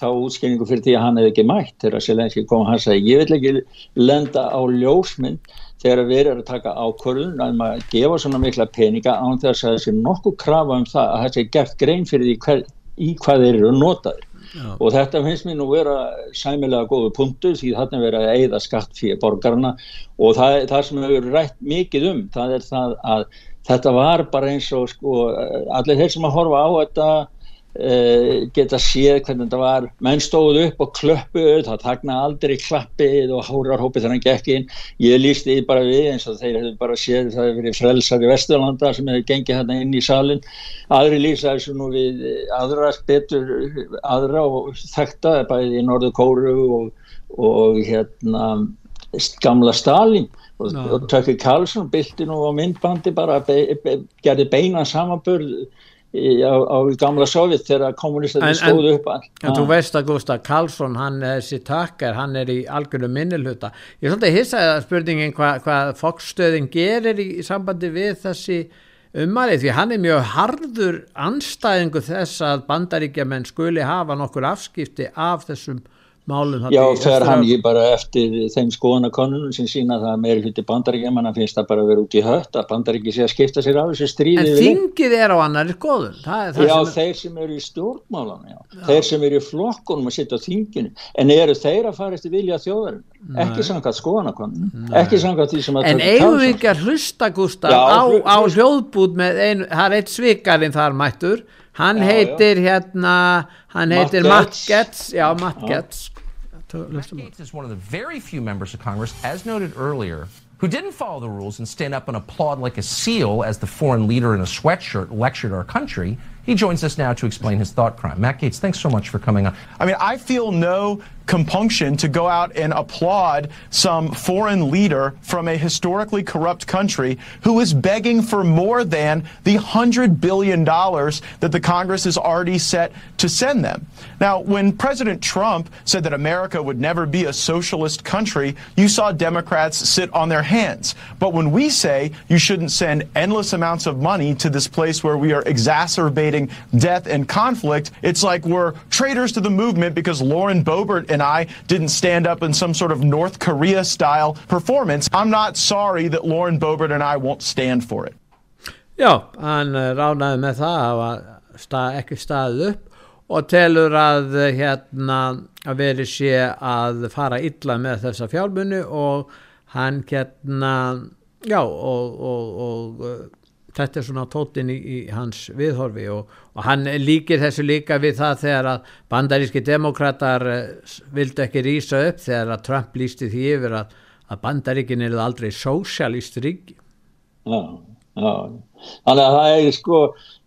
þá útskynningu fyrir því að hann hefði ekki mætt þegar Selenski kom og hann sagði ég vil ekki lenda á ljósmynd þegar við erum að taka ákvörðun að maður gefa svona mikla peninga án þess að það sé nokkuð krafa um það að það sé gert grein fyrir því hver, í hvað þeir eru notaður Já. og þetta finnst mér nú vera sæmilega góðu punktur því þarna verið að eigða skatt fyrir borgarna og það, það sem við erum rætt mikið um það er það að þetta var bara eins og sko allir þeir sem að horfa á þetta geta séð hvernig þetta var. Menn stóðu upp og klöppuð það takna aldrei klappið og hórarhópið hann gekk inn. Ég lísti því bara við eins og þeir hefðu bara séð það hefur verið frelsar í Vesturlanda sem hefur gengið hérna inn í salin aðri lýsa þessu nú við aðra betur aðra og þekta bæði í Norður Kóru og, og hérna gamla Stalin og, og Tökki Karlsson bylti nú á myndbandi bara be, be, gerði beina samanbörð á, á gamla sovjet þegar kommunistarnir stóðu upp en, en þú veist að Gustaf Karlsson hann er þessi takkar, hann er í algjörðu minnilhuta ég er svolítið hissaði að spurningin hvað hva fokkstöðin gerir í, í sambandi við þessi umari því hann er mjög harður anstæðingu þess að bandaríkja menn skuli hafa nokkur afskipti af þessum málum Já, þegar hann ekki bara eftir þeim skoðanakonunum sem sína það meiri hluti bandaríkjum hann finnst það bara að vera út í hött að bandaríki sé að skipta sér af þessu stríði En þingið er á annari skoðun. Það það Já, sem þeir sem eru í stjórnmálan þeir sem eru í flokkunum að sitja á þinginu. En eru þeir að fara eftir vilja þjóðar ekki samkvæmt skoðanakonunum ekki samkvæmt því sem að En eigum við ekki að hlusta Gustaf á, á hljóðbút með einu, það er eitt svikarinn þar mættur. Hann já, heitir hérna hann heitir Matt Getz já Matt Getz Matt Gaetz is one of the very few members of Congress, as noted earlier, who didn't follow the rules and stand up and applaud like a seal as the foreign leader in a sweatshirt lectured our country. He joins us now to explain his thought crime. Matt Gates, thanks so much for coming on. I mean, I feel no compunction to go out and applaud some foreign leader from a historically corrupt country who is begging for more than the $100 billion that the Congress has already set to send them. Now, when President Trump said that America would never be a socialist country, you saw Democrats sit on their hands. But when we say you shouldn't send endless amounts of money to this place where we are exacerbating death and conflict, it's like we're traitors to the movement because Lauren Boebert and I didn't stand up in some sort of North Korea style performance. I'm not sorry that Lauren Boebert and I won't stand for it. Já, hann eh, ránaði með það að ekki staðið upp og telur að eh, hérna að veri sé að fara illa með þessa fjálmunni og hann hérna já og, og, og eh, þetta er svona tótin í, í hans viðhorfi og, og hann líkir þessu líka við það þegar að bandaríski demokrater eh, vildu ekki rýsa upp þegar að Trump lísti því yfir að, að bandaríkin eru aldrei sósialist ríki. Já, já. Þannig að það er sko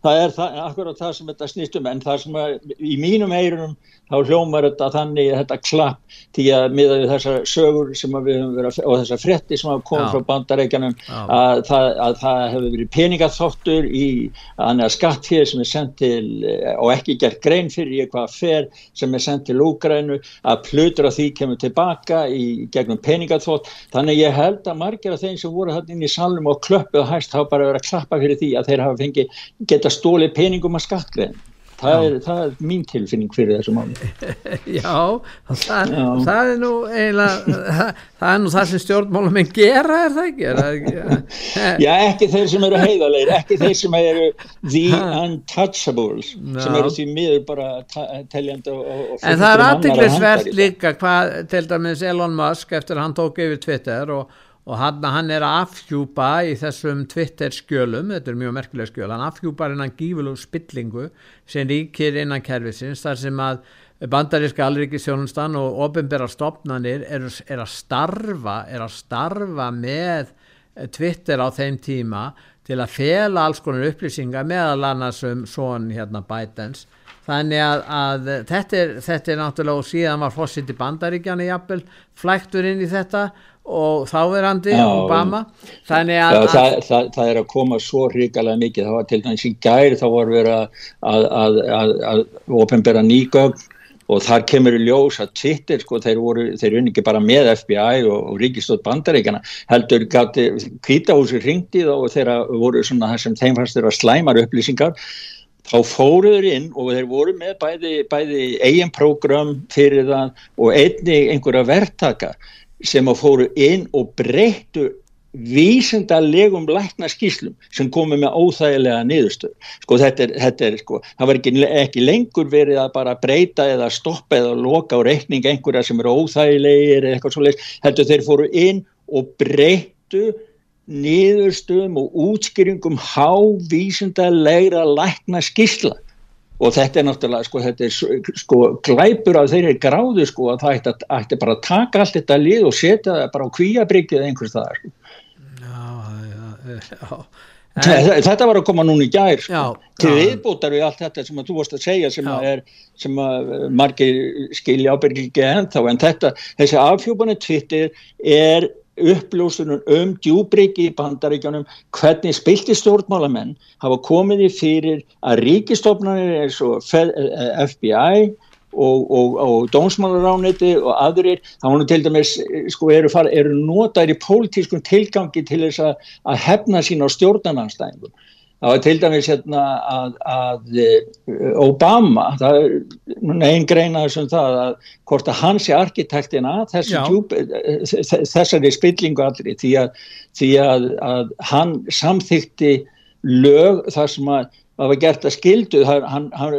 það er það, akkurat það sem þetta snýstum en það sem að, í mínum eirum þá hljómar þetta þannig þetta klapp til að miða við þessar sögur sem við höfum verið og þessar fretti sem hafa komið frá bandarækjanum að, að það hefur verið peningaþáttur í skattfér sem er sendt til og ekki gert grein fyrir í hvað fer sem er sendt til Úgrænu að plutur af því kemur tilbaka í gegnum peningaþótt þannig ég held að margir af þeim sem voru hann inn í salnum og klöppuð hægt hafa bara verið að klappa fyrir því að þeir hafa fengið geta stólið peningum að skattgrein Það er, það er mín tilfinning fyrir þessu mánu Já, það, Já. það er nú eiginlega það, það er nú það sem stjórnmálum en gera er það ekki, er það ekki? Já, ekki þeir sem eru heiðalegir ekki þeir sem eru the untouchables Já. sem eru því miður bara teljandi En það er aðdeglisvert líka hvað til dæmis Elon Musk eftir hann tók yfir Twitter og og hann, hann er að afhjúpa í þessum Twitter skjölum, þetta er mjög merkilega skjöl, hann afhjúpar innan gífulegu spillingu sem ríkir innan kervisins þar sem að bandaríska alrikisjónustan og ofinbæra stopnarnir er, er að starfa er að starfa með Twitter á þeim tíma til að fela alls konar upplýsingar meðal annars um svon hérna Bidens. Þannig að, að þetta, er, þetta er náttúrulega og síðan var fósitt í bandaríkjana jafnvel flæktur inn í þetta og þáverandi Obama. Þannig að, já, það, það, það er að koma svo hrigalega mikið. Það var til dæmis í gæri þá var verið að, að, að ofinbera nýgögn og þar kemur í ljós að Twitter sko þeir voru, þeir unni ekki bara með FBI og, og Ríkistótt bandaríkjana heldur gæti kvítahúsi ringtið og þeirra voru svona það sem þeim fannst þeirra slæmar upplýsingar. Þá fóruður inn og þeir voru með bæði, bæði eigin prógram fyrir það og einni einhverja verktaka sem að fóru inn og breyttu vísendalegum lækna skýslum sem komi með óþægilega niðurstöð sko þetta er, þetta er sko það var ekki, ekki lengur verið að bara breyta eða stoppa eða loka á reikning einhverja sem eru óþægilegir eða eitthvað svolítið, heldur þeir fóru inn og breyttu niðurstöðum og útskýringum há vísendalega lækna skýsla og þetta er náttúrulega sko, þetta er sko glæpur af þeirri gráðu sko að það ætti, ætti bara að taka allt þetta lið og setja það bara á kvíabryggið einhvers það sko. Já, já, já En, þetta var að koma núna í gær sko. já, til viðbútar við allt þetta sem að þú varst að segja sem að, er, sem að margir skilja ábyrgi ekki ennþá en þetta, þessi afhjúbanu tvittir er uppljósunum um djúbriki í bandaríkjónum hvernig spilti stjórnmálamenn hafa komið í fyrir að ríkistofnarnir eins og FBI og, og, og dónsmálarániti og aðrir, þá hann til dæmis sko eru, eru notaður í pólitískum tilgangi til þess að hefna sín á stjórnarnanstæðingum það var til dæmis hérna að, að eh, Obama það er einn greina þessum það að hvort að hans er arkitektina djúb, þessari spillingu allri því að, því að, að hann samþykti lög þar sem að það var gert að skildu, hann, hann,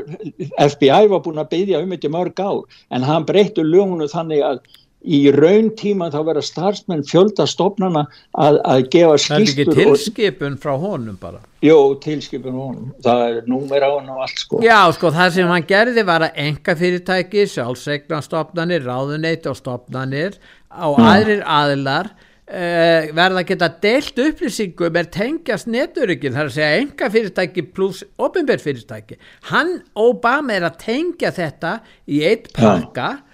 FBI var búin að byggja um þetta mörg ár en hann breyttu lögunu þannig að í raun tíma þá vera starfsmenn fjöldastofnana að, að gefa skýstur. Það er ekki tilskipun frá honum bara? Jó, tilskipun honum. Það er númer á hann og allt sko. Já, sko, það sem hann gerði var að enga fyrirtæki, sjálfsegnastofnanir, ráðuneyt og stofnanir á mm. aðrir aðilar uh, verða að geta deilt upplýsingum er tengjast neturugin, það er að segja enga fyrirtæki pluss ofinbjörn fyrirtæki. Hann, Obama, er að tengja þetta í eitt pakka ja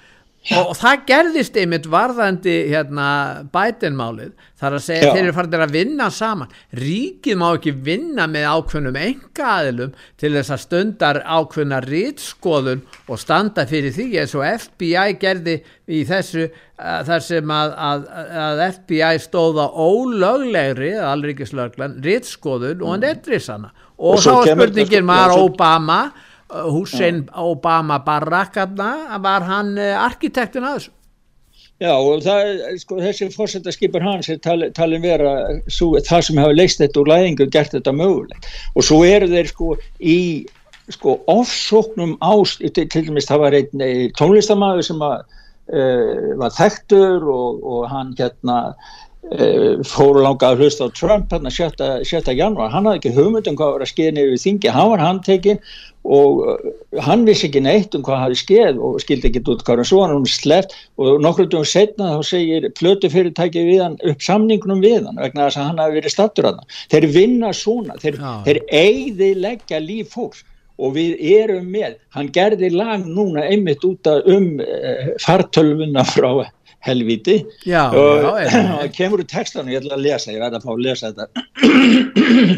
og það gerðist einmitt varðandi hérna bætinmálið þar að segja Já. þeir eru farin að vinna saman ríkið má ekki vinna með ákveðnum enga aðilum til þess að stundar ákveðna rítskoðun og standa fyrir því eins og FBI gerði í þessu uh, þar sem að, að, að FBI stóða ólöglegri alríkislöglan rítskoðun og hann mm. etris hana og, og þá spurningin var Obama Hussein Obama Barackna var hann eh, arkitektin að þessu? Já og það, sko, þessi fórsendarskipur hans er tal, talin vera svo, það sem hafa leist þetta úr læðingu og gert þetta mögulegt. Og svo eru þeir sko í sko ofsóknum ást, til, til dæmis það var einn tónlistamæður sem að, uh, var þekktur og, og hann hérna fóru langa að hlusta á Trump hann að 7. januar, hann hafði ekki hugmyndum hvað var að skeið nefnir þingi, hann var handtekinn og uh, hann vissi ekki neitt um hvað hafi skeið og skildi ekki út hvað hann svo hann sleft og nokkur dugum setna þá segir plötu fyrirtæki við hann upp samningunum við hann vegna þess að hann hafi verið stattur að hann þeir vinna svona, þeir, þeir eigði leggja líf fólks og við erum með, hann gerði lag núna einmitt út af um uh, fartölvuna frá helviti já, og það kemur úr textanu, ég ætla að lesa ég verði að fá að lesa þetta.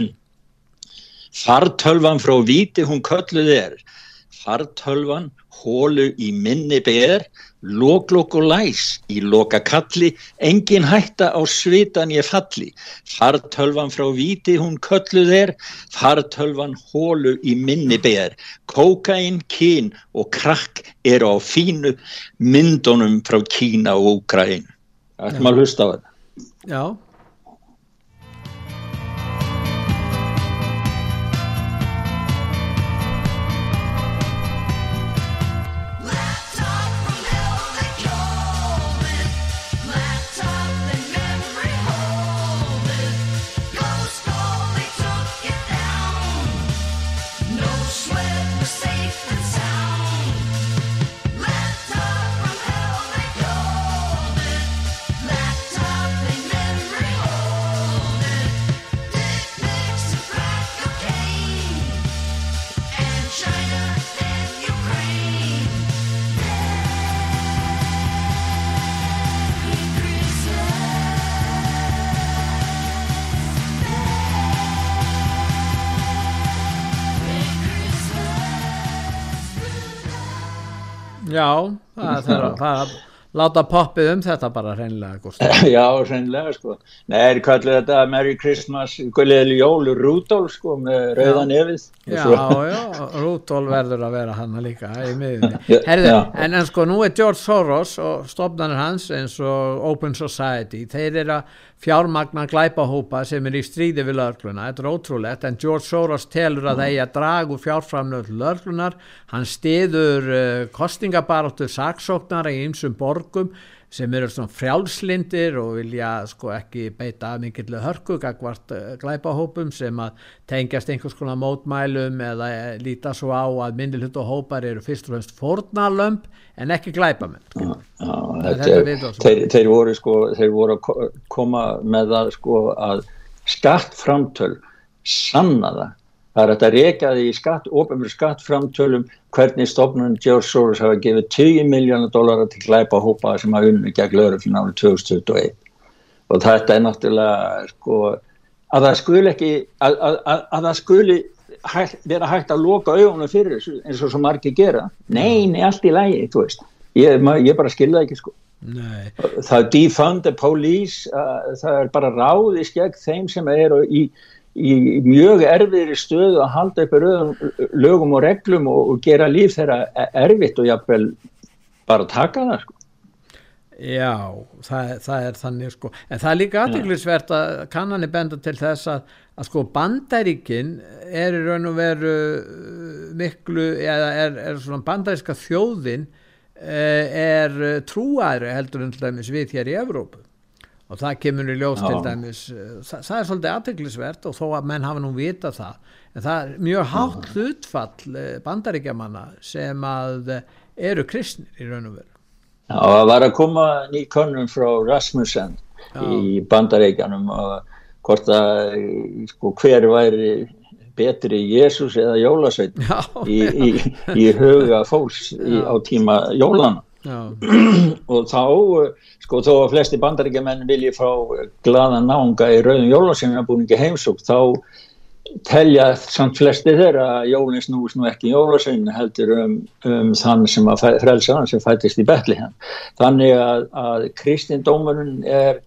Fartölvan frá viti hún kölluð er. Fartölvan hólu í minni ber loklokk og læs í loka kalli engin hætta á svitan ég falli. Fartölvan frá viti hún kölluð er fartölvan hólu í minni ber. Kokain, kín og krakk eru á fínu myndunum frá Kína og Úkræn Það er maður að hlusta á þetta. Já Já, það er að láta poppið um þetta bara Gustaf. Já, hreinlega sko. Nei, er kallið þetta Merry Christmas Guðlega Jólu Rúdolf sko með rauðan efið. Já, já, Rúdolf verður að vera hann líka í miðunni Herðu, en, en sko nú er George Soros og stofnarnir hans eins og Open Society þeir eru að fjármagna glæpahópa sem er í stríði við lörgluna, þetta er ótrúlegt en George Soros telur að eigi að dragu fjárframlöð lörglunar, hann stiður uh, kostingabaráttu saksóknara í ymsum borgum sem eru svona frjálslindir og vilja sko ekki beita mikill hörku gagvart uh, glæpahópum sem að tengjast einhvers konar mótmælum eða líta svo á að minnilhund og hópar eru fyrst og fremst fornalömp en ekki glæpamenn. Já, já, þeir, þeir voru sko þeir voru að koma með það sko að skattframtöl sanna það það er reyka því í skatt, ofenfyrir skattframtölum hvernig stofnun George Soros hafa gefið 10 miljónar dólara til glæpa hópa sem hafa unni gegn lögurflin árið 2021 og þetta er náttúrulega sko að það skuli ekki að, að, að, að það skuli hægt, vera hægt að loka augunum fyrir þessu eins og svo margir gera. Nei, nei, allt í lægi, þú veist. Ég, ég bara skilða ekki sko. Nei. það er defund the police það er bara ráði skegg þeim sem eru í, í mjög erfiðri stöðu að halda upp lögum og reglum og, og gera líf þeirra erfitt og jáfnvel bara taka það sko. Já, það, það er þannig sko, en það er líka aðtöklusvert að kannanir benda til þess að, að sko bandaríkin er í raun og veru uh, miklu, eða er, er svona bandaríska þjóðin eh, er trúæri heldur en til dæmis við hér í Evrópu og það kemur í ljós Já. til dæmis, eh, það, það er svolítið aðtöklusvert og þó að menn hafa nú vita það, en það er mjög hátt hlutfall eh, bandaríkjamanna sem að eru kristnir í raun og veru. Já, það var að koma ný konum frá Rasmussen Já. í bandareikjanum og hvort að sko, hver væri betri Jésús eða Jólasveit í, í, í huga fólks í, á tíma Jólan og þá sko þó að flesti bandaríkjaman vilji fá gladan nánga í rauðum Jólasveitna búin ekki heimsók þá telja samt flesti þeirra að jólinn snúist nú ekki jólasveinu heldur um, um þann sem að frelsa hann sem fættist í Betliheim þannig að, að kristindómarun er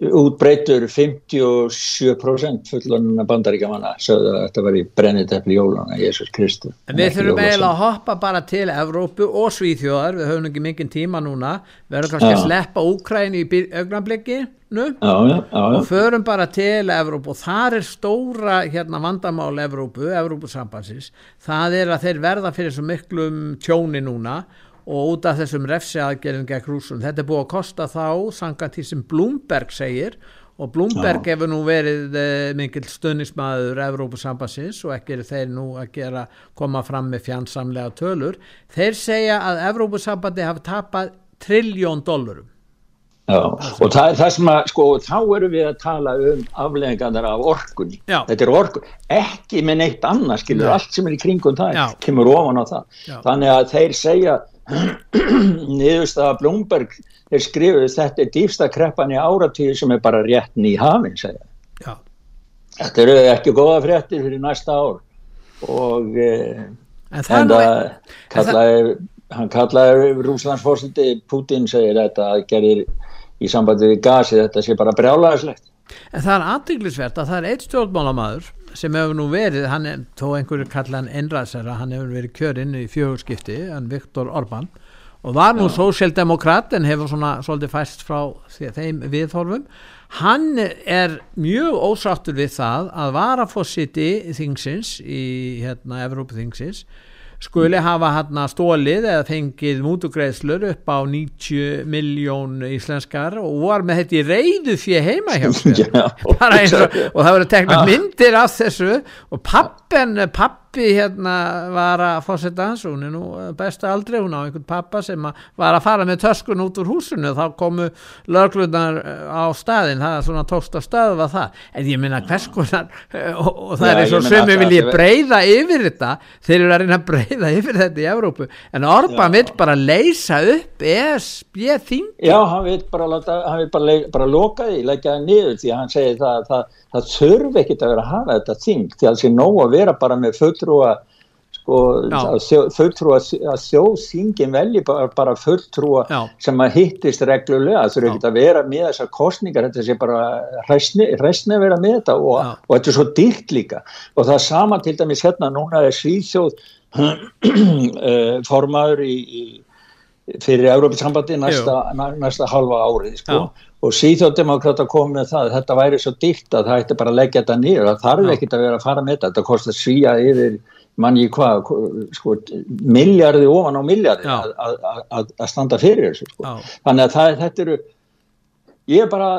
útbreytur 57% fullanuna bandaríkjamanna sögðu að þetta var í brennitefli jólana Jésús Kristur Við þurfum eiginlega að hoppa bara til Evrópu og Svíþjóðar, við höfum ekki mikinn tíma núna, við höfum kannski að sleppa Úkræn í augnablikki og förum bara til Evrópu. Og þar er stóra hérna vandamál Evrópu, Evrópusambansins það er að þeir verða fyrir svo miklum tjóni núna og út af þessum refsi aðgerðin gegn rúsum. Þetta er búið að kosta þá sangat því sem Bloomberg segir og Bloomberg Já. hefur nú verið eh, mikil stunnismæður Evrópusambassins og ekki er þeir nú að gera koma fram með fjandsamlega tölur. Þeir segja að Evrópusambandi hafi tapað trilljón dólarum Já, og það er það sem að, sko, þá erum við að tala um afleggingarnar af orkunni. Já. Þetta er orkun, ekki með neitt annars, skilur, Nei. allt sem er í kringum það, Já. kemur ofan á það. Já. Þannig að þeir segja, niðurst að Blomberg, þeir skrifuð þetta er dýfsta kreppan í áratíðu sem er bara rétt nýj hafinn, segja. Já. Þetta eru ekki góða fréttir fyrir næsta ár og eh, en það kallaði, hann kallaði Rúslandsforsiti Putin segir þetta að gerir í sambandi við gasi þetta sé bara brjálæðislegt. En það er aðdeglisvert að það er eitt stjórnmálamæður sem hefur nú verið, hann er, þó einhverju kalla hann einræðsera, hann hefur verið kjörinn í fjögurskipti, hann Viktor Orbán og var nú sósjaldemokrat en hefur svona svolítið fæst frá þeim viðhorfum. Hann er mjög ósáttur við það að vara fórsiti þingsins í hérna Evrópu þingsins skuli hafa hann að stólið eða fengið mútugreðslur upp á 90 miljón íslenskar og var með þetta í reyðu fyrir heima hjá sér. Og, það voru teknað myndir af þessu og pappen, papp pappi hérna var að fórsetta hans, hún er nú besta aldrei, hún á einhvern pappa sem var að fara með töskun út úr húsinu þá komu löglunar eh, á staðin, það er svona tókst á staðu var það, en ég minna hvers konar eh, og, og það Já, er eins og sem við viljum breyða yfir þetta, þeir eru að reyna að breyða yfir þetta í Európu, en Orban vil bara leysa upp ESB þing Já, hann vil bara, láta, hann vil bara, bara loka því, leggja það niður því hann segir það, það, það þurfi ekkit að vera að hafa þetta þing, því að sé nóg að vera bara með full fulltrúa sko, fulltrúa að þjóðsingin velji bara, bara fulltrúa Já. sem að hittist reglulega. Það þurfi ekki að vera með þessar kostningar þetta sé bara resni að vera með þetta og, og þetta er svo dýrt líka. Og það er sama til dæmis hérna núna er Svíþjóð eh, formaður í, í fyrir Európa-sambandi næsta, næsta halva árið sko. Og síðjóðdemokráta kom með það þetta væri svo dýrt að það ætti bara að leggja þetta nýra það þarf ekkit að vera að fara með þetta. Þetta kostar svíja yfir manni hvað sko, miljardi ofan á miljardi að standa fyrir þessu sko. þannig að það, þetta eru ég er bara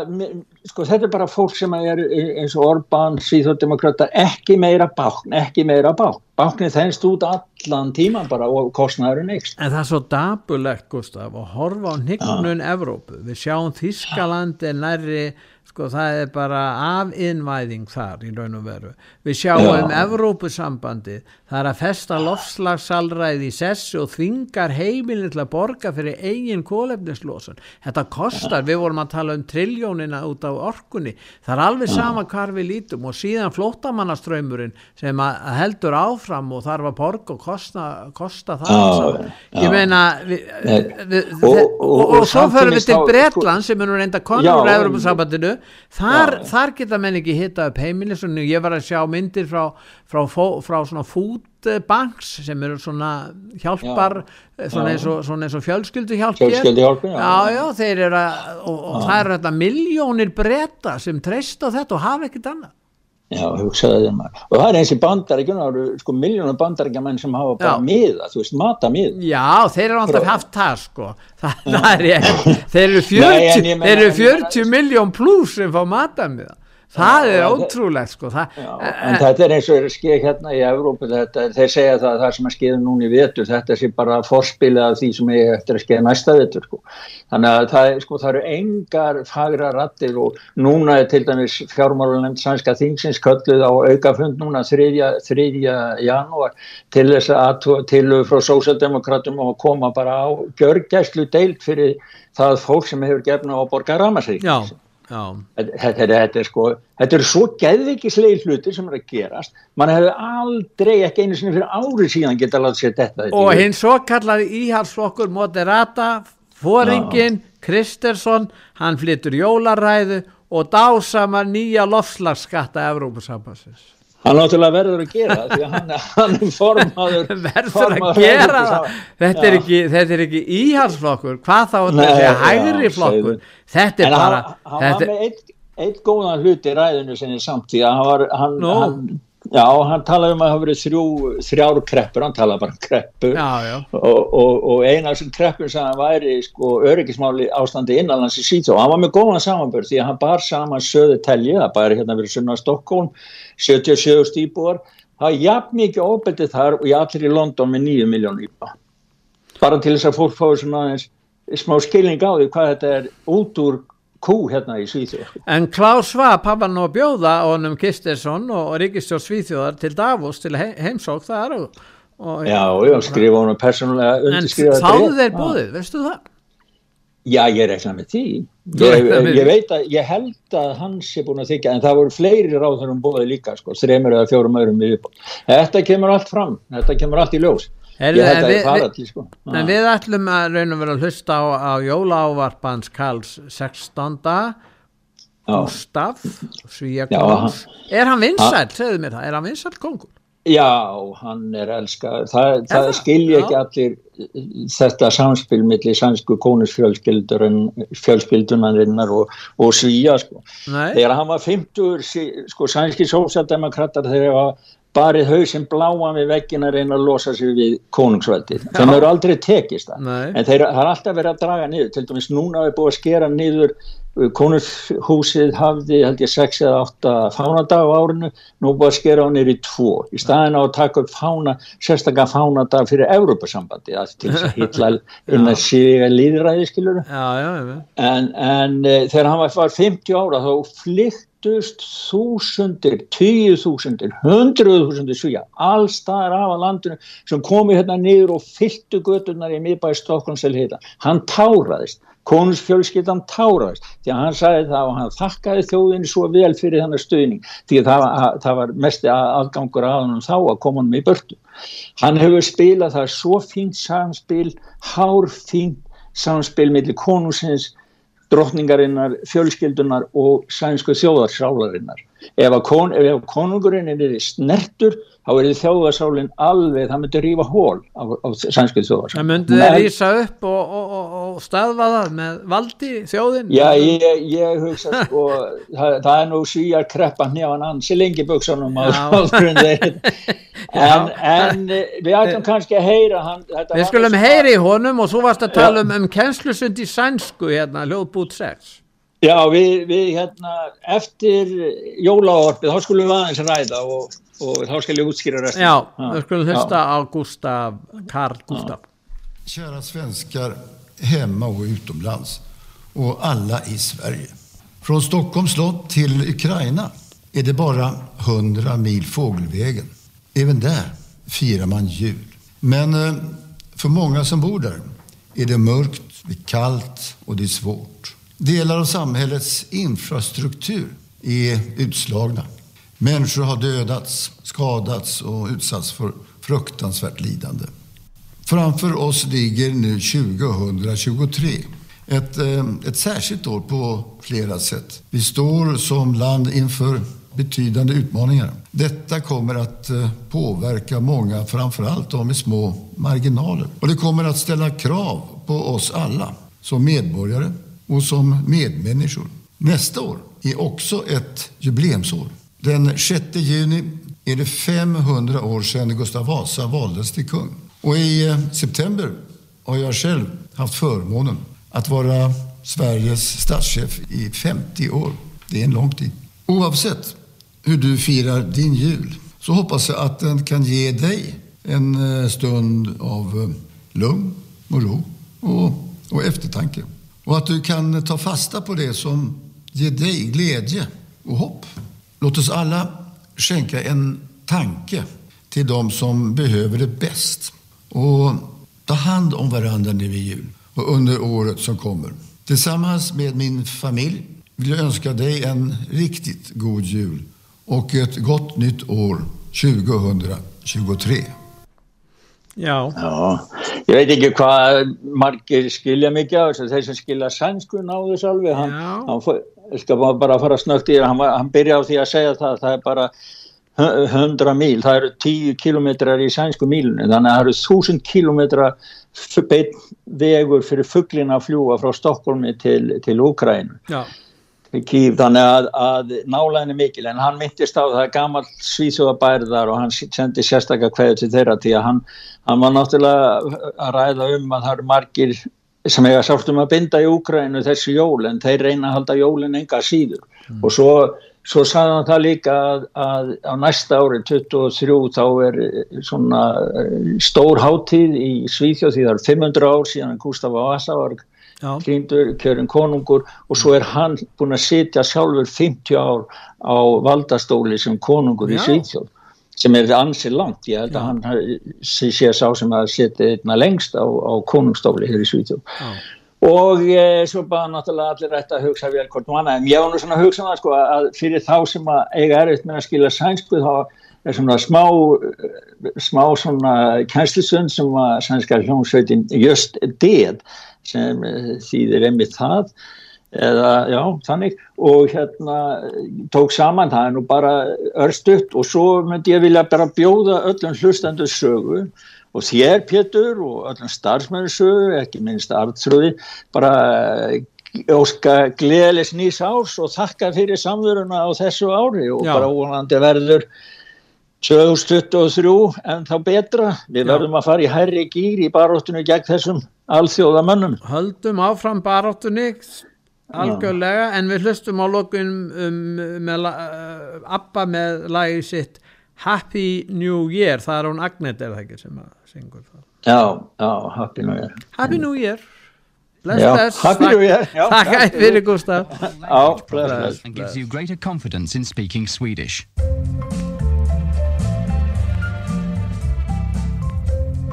sko, þetta er bara fólk sem er eins og Orbán, síðjóðdemokráta ekki meira bákn, ekki meira bákn báknir þennst út allan tíman bara og kostnæðurinn ykst. En það er svo dabulegt Gustaf að horfa á nýgnun ja. Evrópu, við sjáum Þískaland er nærri sko það er bara afinnvæðing þar í raun og veru. Við sjáum um Evrópusambandi, það er að festa lofslagsalræði í sessi og þvingar heimilin til að borga fyrir eigin kólefnislósun. Þetta kostar, við vorum að tala um triljónina út á orkunni, það er alveg sama hvar við lítum og síðan flótamannaströymurinn sem heldur áfram og þarf að borga og kosta, kosta það ah, ég meina vi, vi, og, og, og, og svo förum við til Bretland sem er nú reynda konur úr Európa-sambandinu þar, þar geta menn ekki hitta upp heimilis og ég var að sjá myndir frá, frá, frá, frá svona foodbanks sem eru svona hjálpar já, svona, eins og, svona eins og fjölskyldu hjálp fjölskyldu hjálp já. Já, já, þeir eru að og, og það eru þetta miljónir breyta sem treyst á þetta og hafa ekkert annað. Já, hugsaði þeim að, og það er eins í bandaríkjum, sko miljónum bandaríkjamenn sem hafa bara miða, þú veist, mata miða. Já, þeir eru alltaf haft það, sko, það, það er ég, þeir eru 40, Nei, þeir eru 40 miljón pluss sem fá mata miða það já, er ótrúlegt sko það, já, en þetta er eins og er að skeið hérna í Evrópu, þetta, þeir segja það það sem að skeiða núni í vetur, þetta sé bara forspilið af því sem er eftir að skeiða næsta vetur sko, þannig að það, sko, það eru engar fagra rattir og núna er til dæmis fjármálunemnd sænska þingsins kölluð á aukafund núna 3. 3. janúar til þess að til frá sósaldemokratum og koma bara á gjörgæslu deilt fyrir það fólk sem hefur gefna á borgar ramasrík þetta, þetta er sko þetta eru svo geðvikislegi hluti sem er að gerast. Mann hefur aldrei ekki einu sinni fyrir árið síðan geta látið sér þetta og hinn svo kallaði íhalsflokkur Moderata, Fóringin Kristersson, hann flyttur jólaræðu og dásamar nýja lofslagsskatta Evrópusambassins hann náttúrulega verður að gera því að hann, hann er formaður verður formaður að gera það? Þetta er, ekki, þetta er ekki íhalsflokkur hvað þá? Þetta er hægri flokkur. þetta er en bara hann, hann var með eitt, eitt góðan hluti í ræðinu sinni samt því að hann, var, hann, Já, hann talaði um að það hafa verið þrjú, þrjár kreppur, hann talaði bara um kreppu já, já. og, og, og eina af þessum kreppur sem hann væri sko, öryggismáli ástandi innanlands í Svíþjóð og hann var með góðan samanbörð því að hann bar saman söðu telji, það bæri hérna verið sunna Stokkólm, 77 stíbúar, það er jafn mikið ofbeldið þar og ég allir í London með 9 miljón íba. Bara til þess að fólk fáið svona smá skilning á því hvað þetta er út úr kú hérna í Svíþjóð. En Klaus Schwab hafa nú að bjóða honum Kistersson og Ríkistjórn Svíþjóðar til Davos til he heimsók þar og, og Já, já, skrifa honum persónulega undirskrifa. En þáðu þeir búðið, veistu það? Já, ég rekna með því. Ég, ég veit að, ég held að hans er búin að þykja, en það voru fleiri ráður um búðið líka, sko, þreymur eða fjórum öðrum við. Þetta kemur allt fram, þetta kemur allt í ljós. Er, ég held að ég fara til sko. En við ætlum að raun og vera að hlusta á, á jólávarpans Karls 16. Gustaf Svíakons. Er hann vinsæl, segðu mér það, er hann vinsæl kongur? Já, hann er elskar. Það, það skilja ekki allir þetta samspil millir sænsku konusfjölskyldunarinnar og, og Svíja sko. Þegar hann var 50, sko sænski sósjaldemokrater þegar það var barið hausinn bláan við veggin að reyna að losa sig við konungsveldið þeim eru aldrei tekist það. Nei. en þeir har alltaf verið að draga niður. Til dæmis núna er búið að skera niður uh, konungshúsið hafði held ég 6 eða 8 fánadag á árinu. Nú búið að skera á í 2 í staðin á að taka upp fána sérstaklega fánadag fyrir Európa-sambandi til þess að hitla inn að síða líðræði skilur en, en e, þegar hann var 50 ára þá flytt fættust þúsundir, tíu þúsundir, hundruð þúsundir svíja, allstaðar af að landinu sem komi hérna niður og fylltu göturnar í miðbæði Stokkonsel heita. Hann táraðist, konusfjölskyldan táraðist, því að hann sagði það og hann þakkaði þjóðinni svo vel fyrir þannig stuðning, því að það, að, það var mest aðgangur að hann þá að koma hann með börtu. Hann hefur spilað það svo fínt samspil, hár fínt samspil millir konusins drottningarinnar, fjölskyldunar og sænsku þjóðarsálarinnar. Ef, kon, ef konungurinn er snertur, þá er þjóðarsálinn alveg, það myndir rífa hól á, á sænsku þjóðarsálinn. Það myndir þeir rýsa upp og, og, og, og staðva það með valdi þjóðin? Já, ég, ég hugsa sko, það, það er nú svíjar kreppan hjá hann ansi lengi þeir en, en við ætlum kannski að heyra hann, við skulum heyra í honum og svo varst að tala um, um kennslusund í sænsku hérna, hljóðbút 6 já, við, við hérna eftir jólaorfið, þá skulum við aðeins ræða og, og þá skal ég útskýra restin já, við skulum hlusta á Gustaf Karl Gustaf Kära svenskar hemma och utomlands och alla i Sverige. Från Stockholms slott till Ukraina är det bara 100 mil fågelvägen. Även där firar man jul. Men eh, för många som bor där är det mörkt, det är kallt och det är svårt. Delar av samhällets infrastruktur är utslagna. Människor har dödats, skadats och utsatts för fruktansvärt lidande. Framför oss ligger nu 2023. Ett, eh, ett särskilt år på flera sätt. Vi står som land inför betydande utmaningar. Detta kommer att eh, påverka många, framförallt de med små marginaler. Och det kommer att ställa krav på oss alla som medborgare och som medmänniskor. Nästa år är också ett jubileumsår. Den 6 juni är det 500 år sedan Gustav Vasa valdes till kung. Och i eh, september har jag själv haft förmånen att vara Sveriges statschef i 50 år. Det är en lång tid. Oavsett hur du firar din jul så hoppas jag att den kan ge dig en eh, stund av eh, lugn och ro och, och eftertanke. Och att du kan ta fasta på det som ger dig glädje och hopp. Låt oss alla skänka en tanke till de som behöver det bäst. Och ta hand om varandra nu i jul och under året som kommer. Tillsammans med min familj vill jag önska dig en riktigt god jul och ett gott nytt år 2023. Já. Já, ég veit ekki hvað margir skilja mikið á þess að þeir sem skilja sænsku náðu þess alveg, hann, hann skal bara fara snögt í það, hann, hann byrja á því að segja það, það er bara 100 míl, það eru 10 kilometrar í sænsku mílunni, þannig að það eru 1000 kilometra vegur fyrir fugglina að fljúa frá Stokkólmi til, til Úkrænu. Já Kív, þannig að, að nálæðin er mikil en hann myndist á það gammal svíþjóðabærðar og hann sendi sérstaklega hverju til þeirra því að hann, hann var náttúrulega að ræða um að það eru margir sem eiga sáttum að binda í Úgrænu þessu jól en þeir reyna að halda jólin enga síður mm. og svo, svo sagði hann það líka að, að á næsta ári 23 þá er svona stór hátíð í Svíþjóð því það eru 500 ár síðan Gustaf Vasa var klíndur, kjörin konungur og svo er hann búin að sitja sjálfur 50 ár á valdastóli sem konungur Já. í Svíðjóð sem er ansið langt, ég held að Já. hann sé sá sem að setja einna lengst á, á konungstóli hér í Svíðjóð og e, svo bara náttúrulega allir ætti að hugsa vel hvort manna, en ég var nú svona að hugsa um það sko að fyrir þá sem að eiga erfitt með að skila sænsku þá er svona smá smá svona kænslisund sem að sænska hljómsveitin just did sem eh, þýðir einmitt það. Eða já þannig. Og hérna tók saman það er nú bara örstuðt og svo myndi ég vilja bara bjóða öllum hlustandu sögu. Og þér Pétur og öllum starfsmæri sögu ekki minnst artsröði bara eh, óska gleðilegs nýs árs og þakka fyrir samveruna á þessu ári. Og já. bara óhanandi verður 2023 en þá betra. Við Já. verðum að fara í herri gýr í baróttunni gegn þessum alþjóðamönnum. Höldum áfram baróttunni algjörlega Já. en við hlustum á lokun um, með uh, Abba með lagi sitt Happy New Year, það er hún Agnet er það ekki sem að syngur það? Já, já, Happy New Year. Happy New Year. Bless, já, bless. Happy New Year. Takk ætti fyrir Gustaf Já, bless, bless And gives you greater confidence in speaking Swedish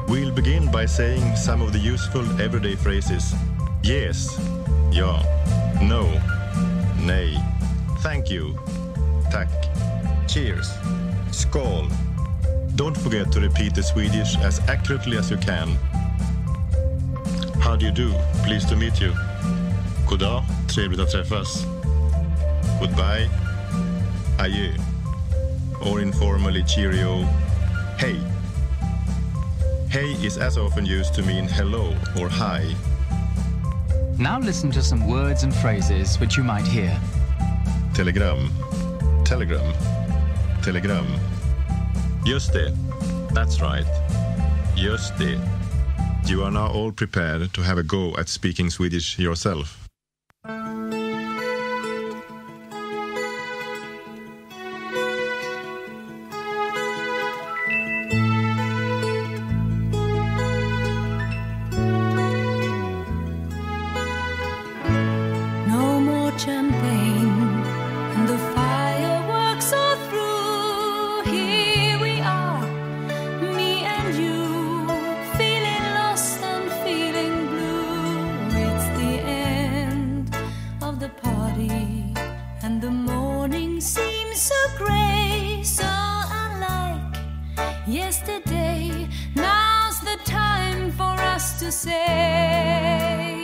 We'll begin by saying some of the useful everyday phrases. Yes, ja, no, nej, thank you, tack, cheers, skål. Don't forget to repeat the Swedish as accurately as you can. How do you do? Pleased to meet you. Goddag, trevligt att träffas. Goodbye, adjö. Or informally cheerio, hej. Hey is as often used to mean hello or hi. Now listen to some words and phrases which you might hear. Telegram, telegram, telegram. Just det, that's right. Just det. You are now all prepared to have a go at speaking Swedish yourself. morning seems so gray, so unlike yesterday. Now's the time for us to say.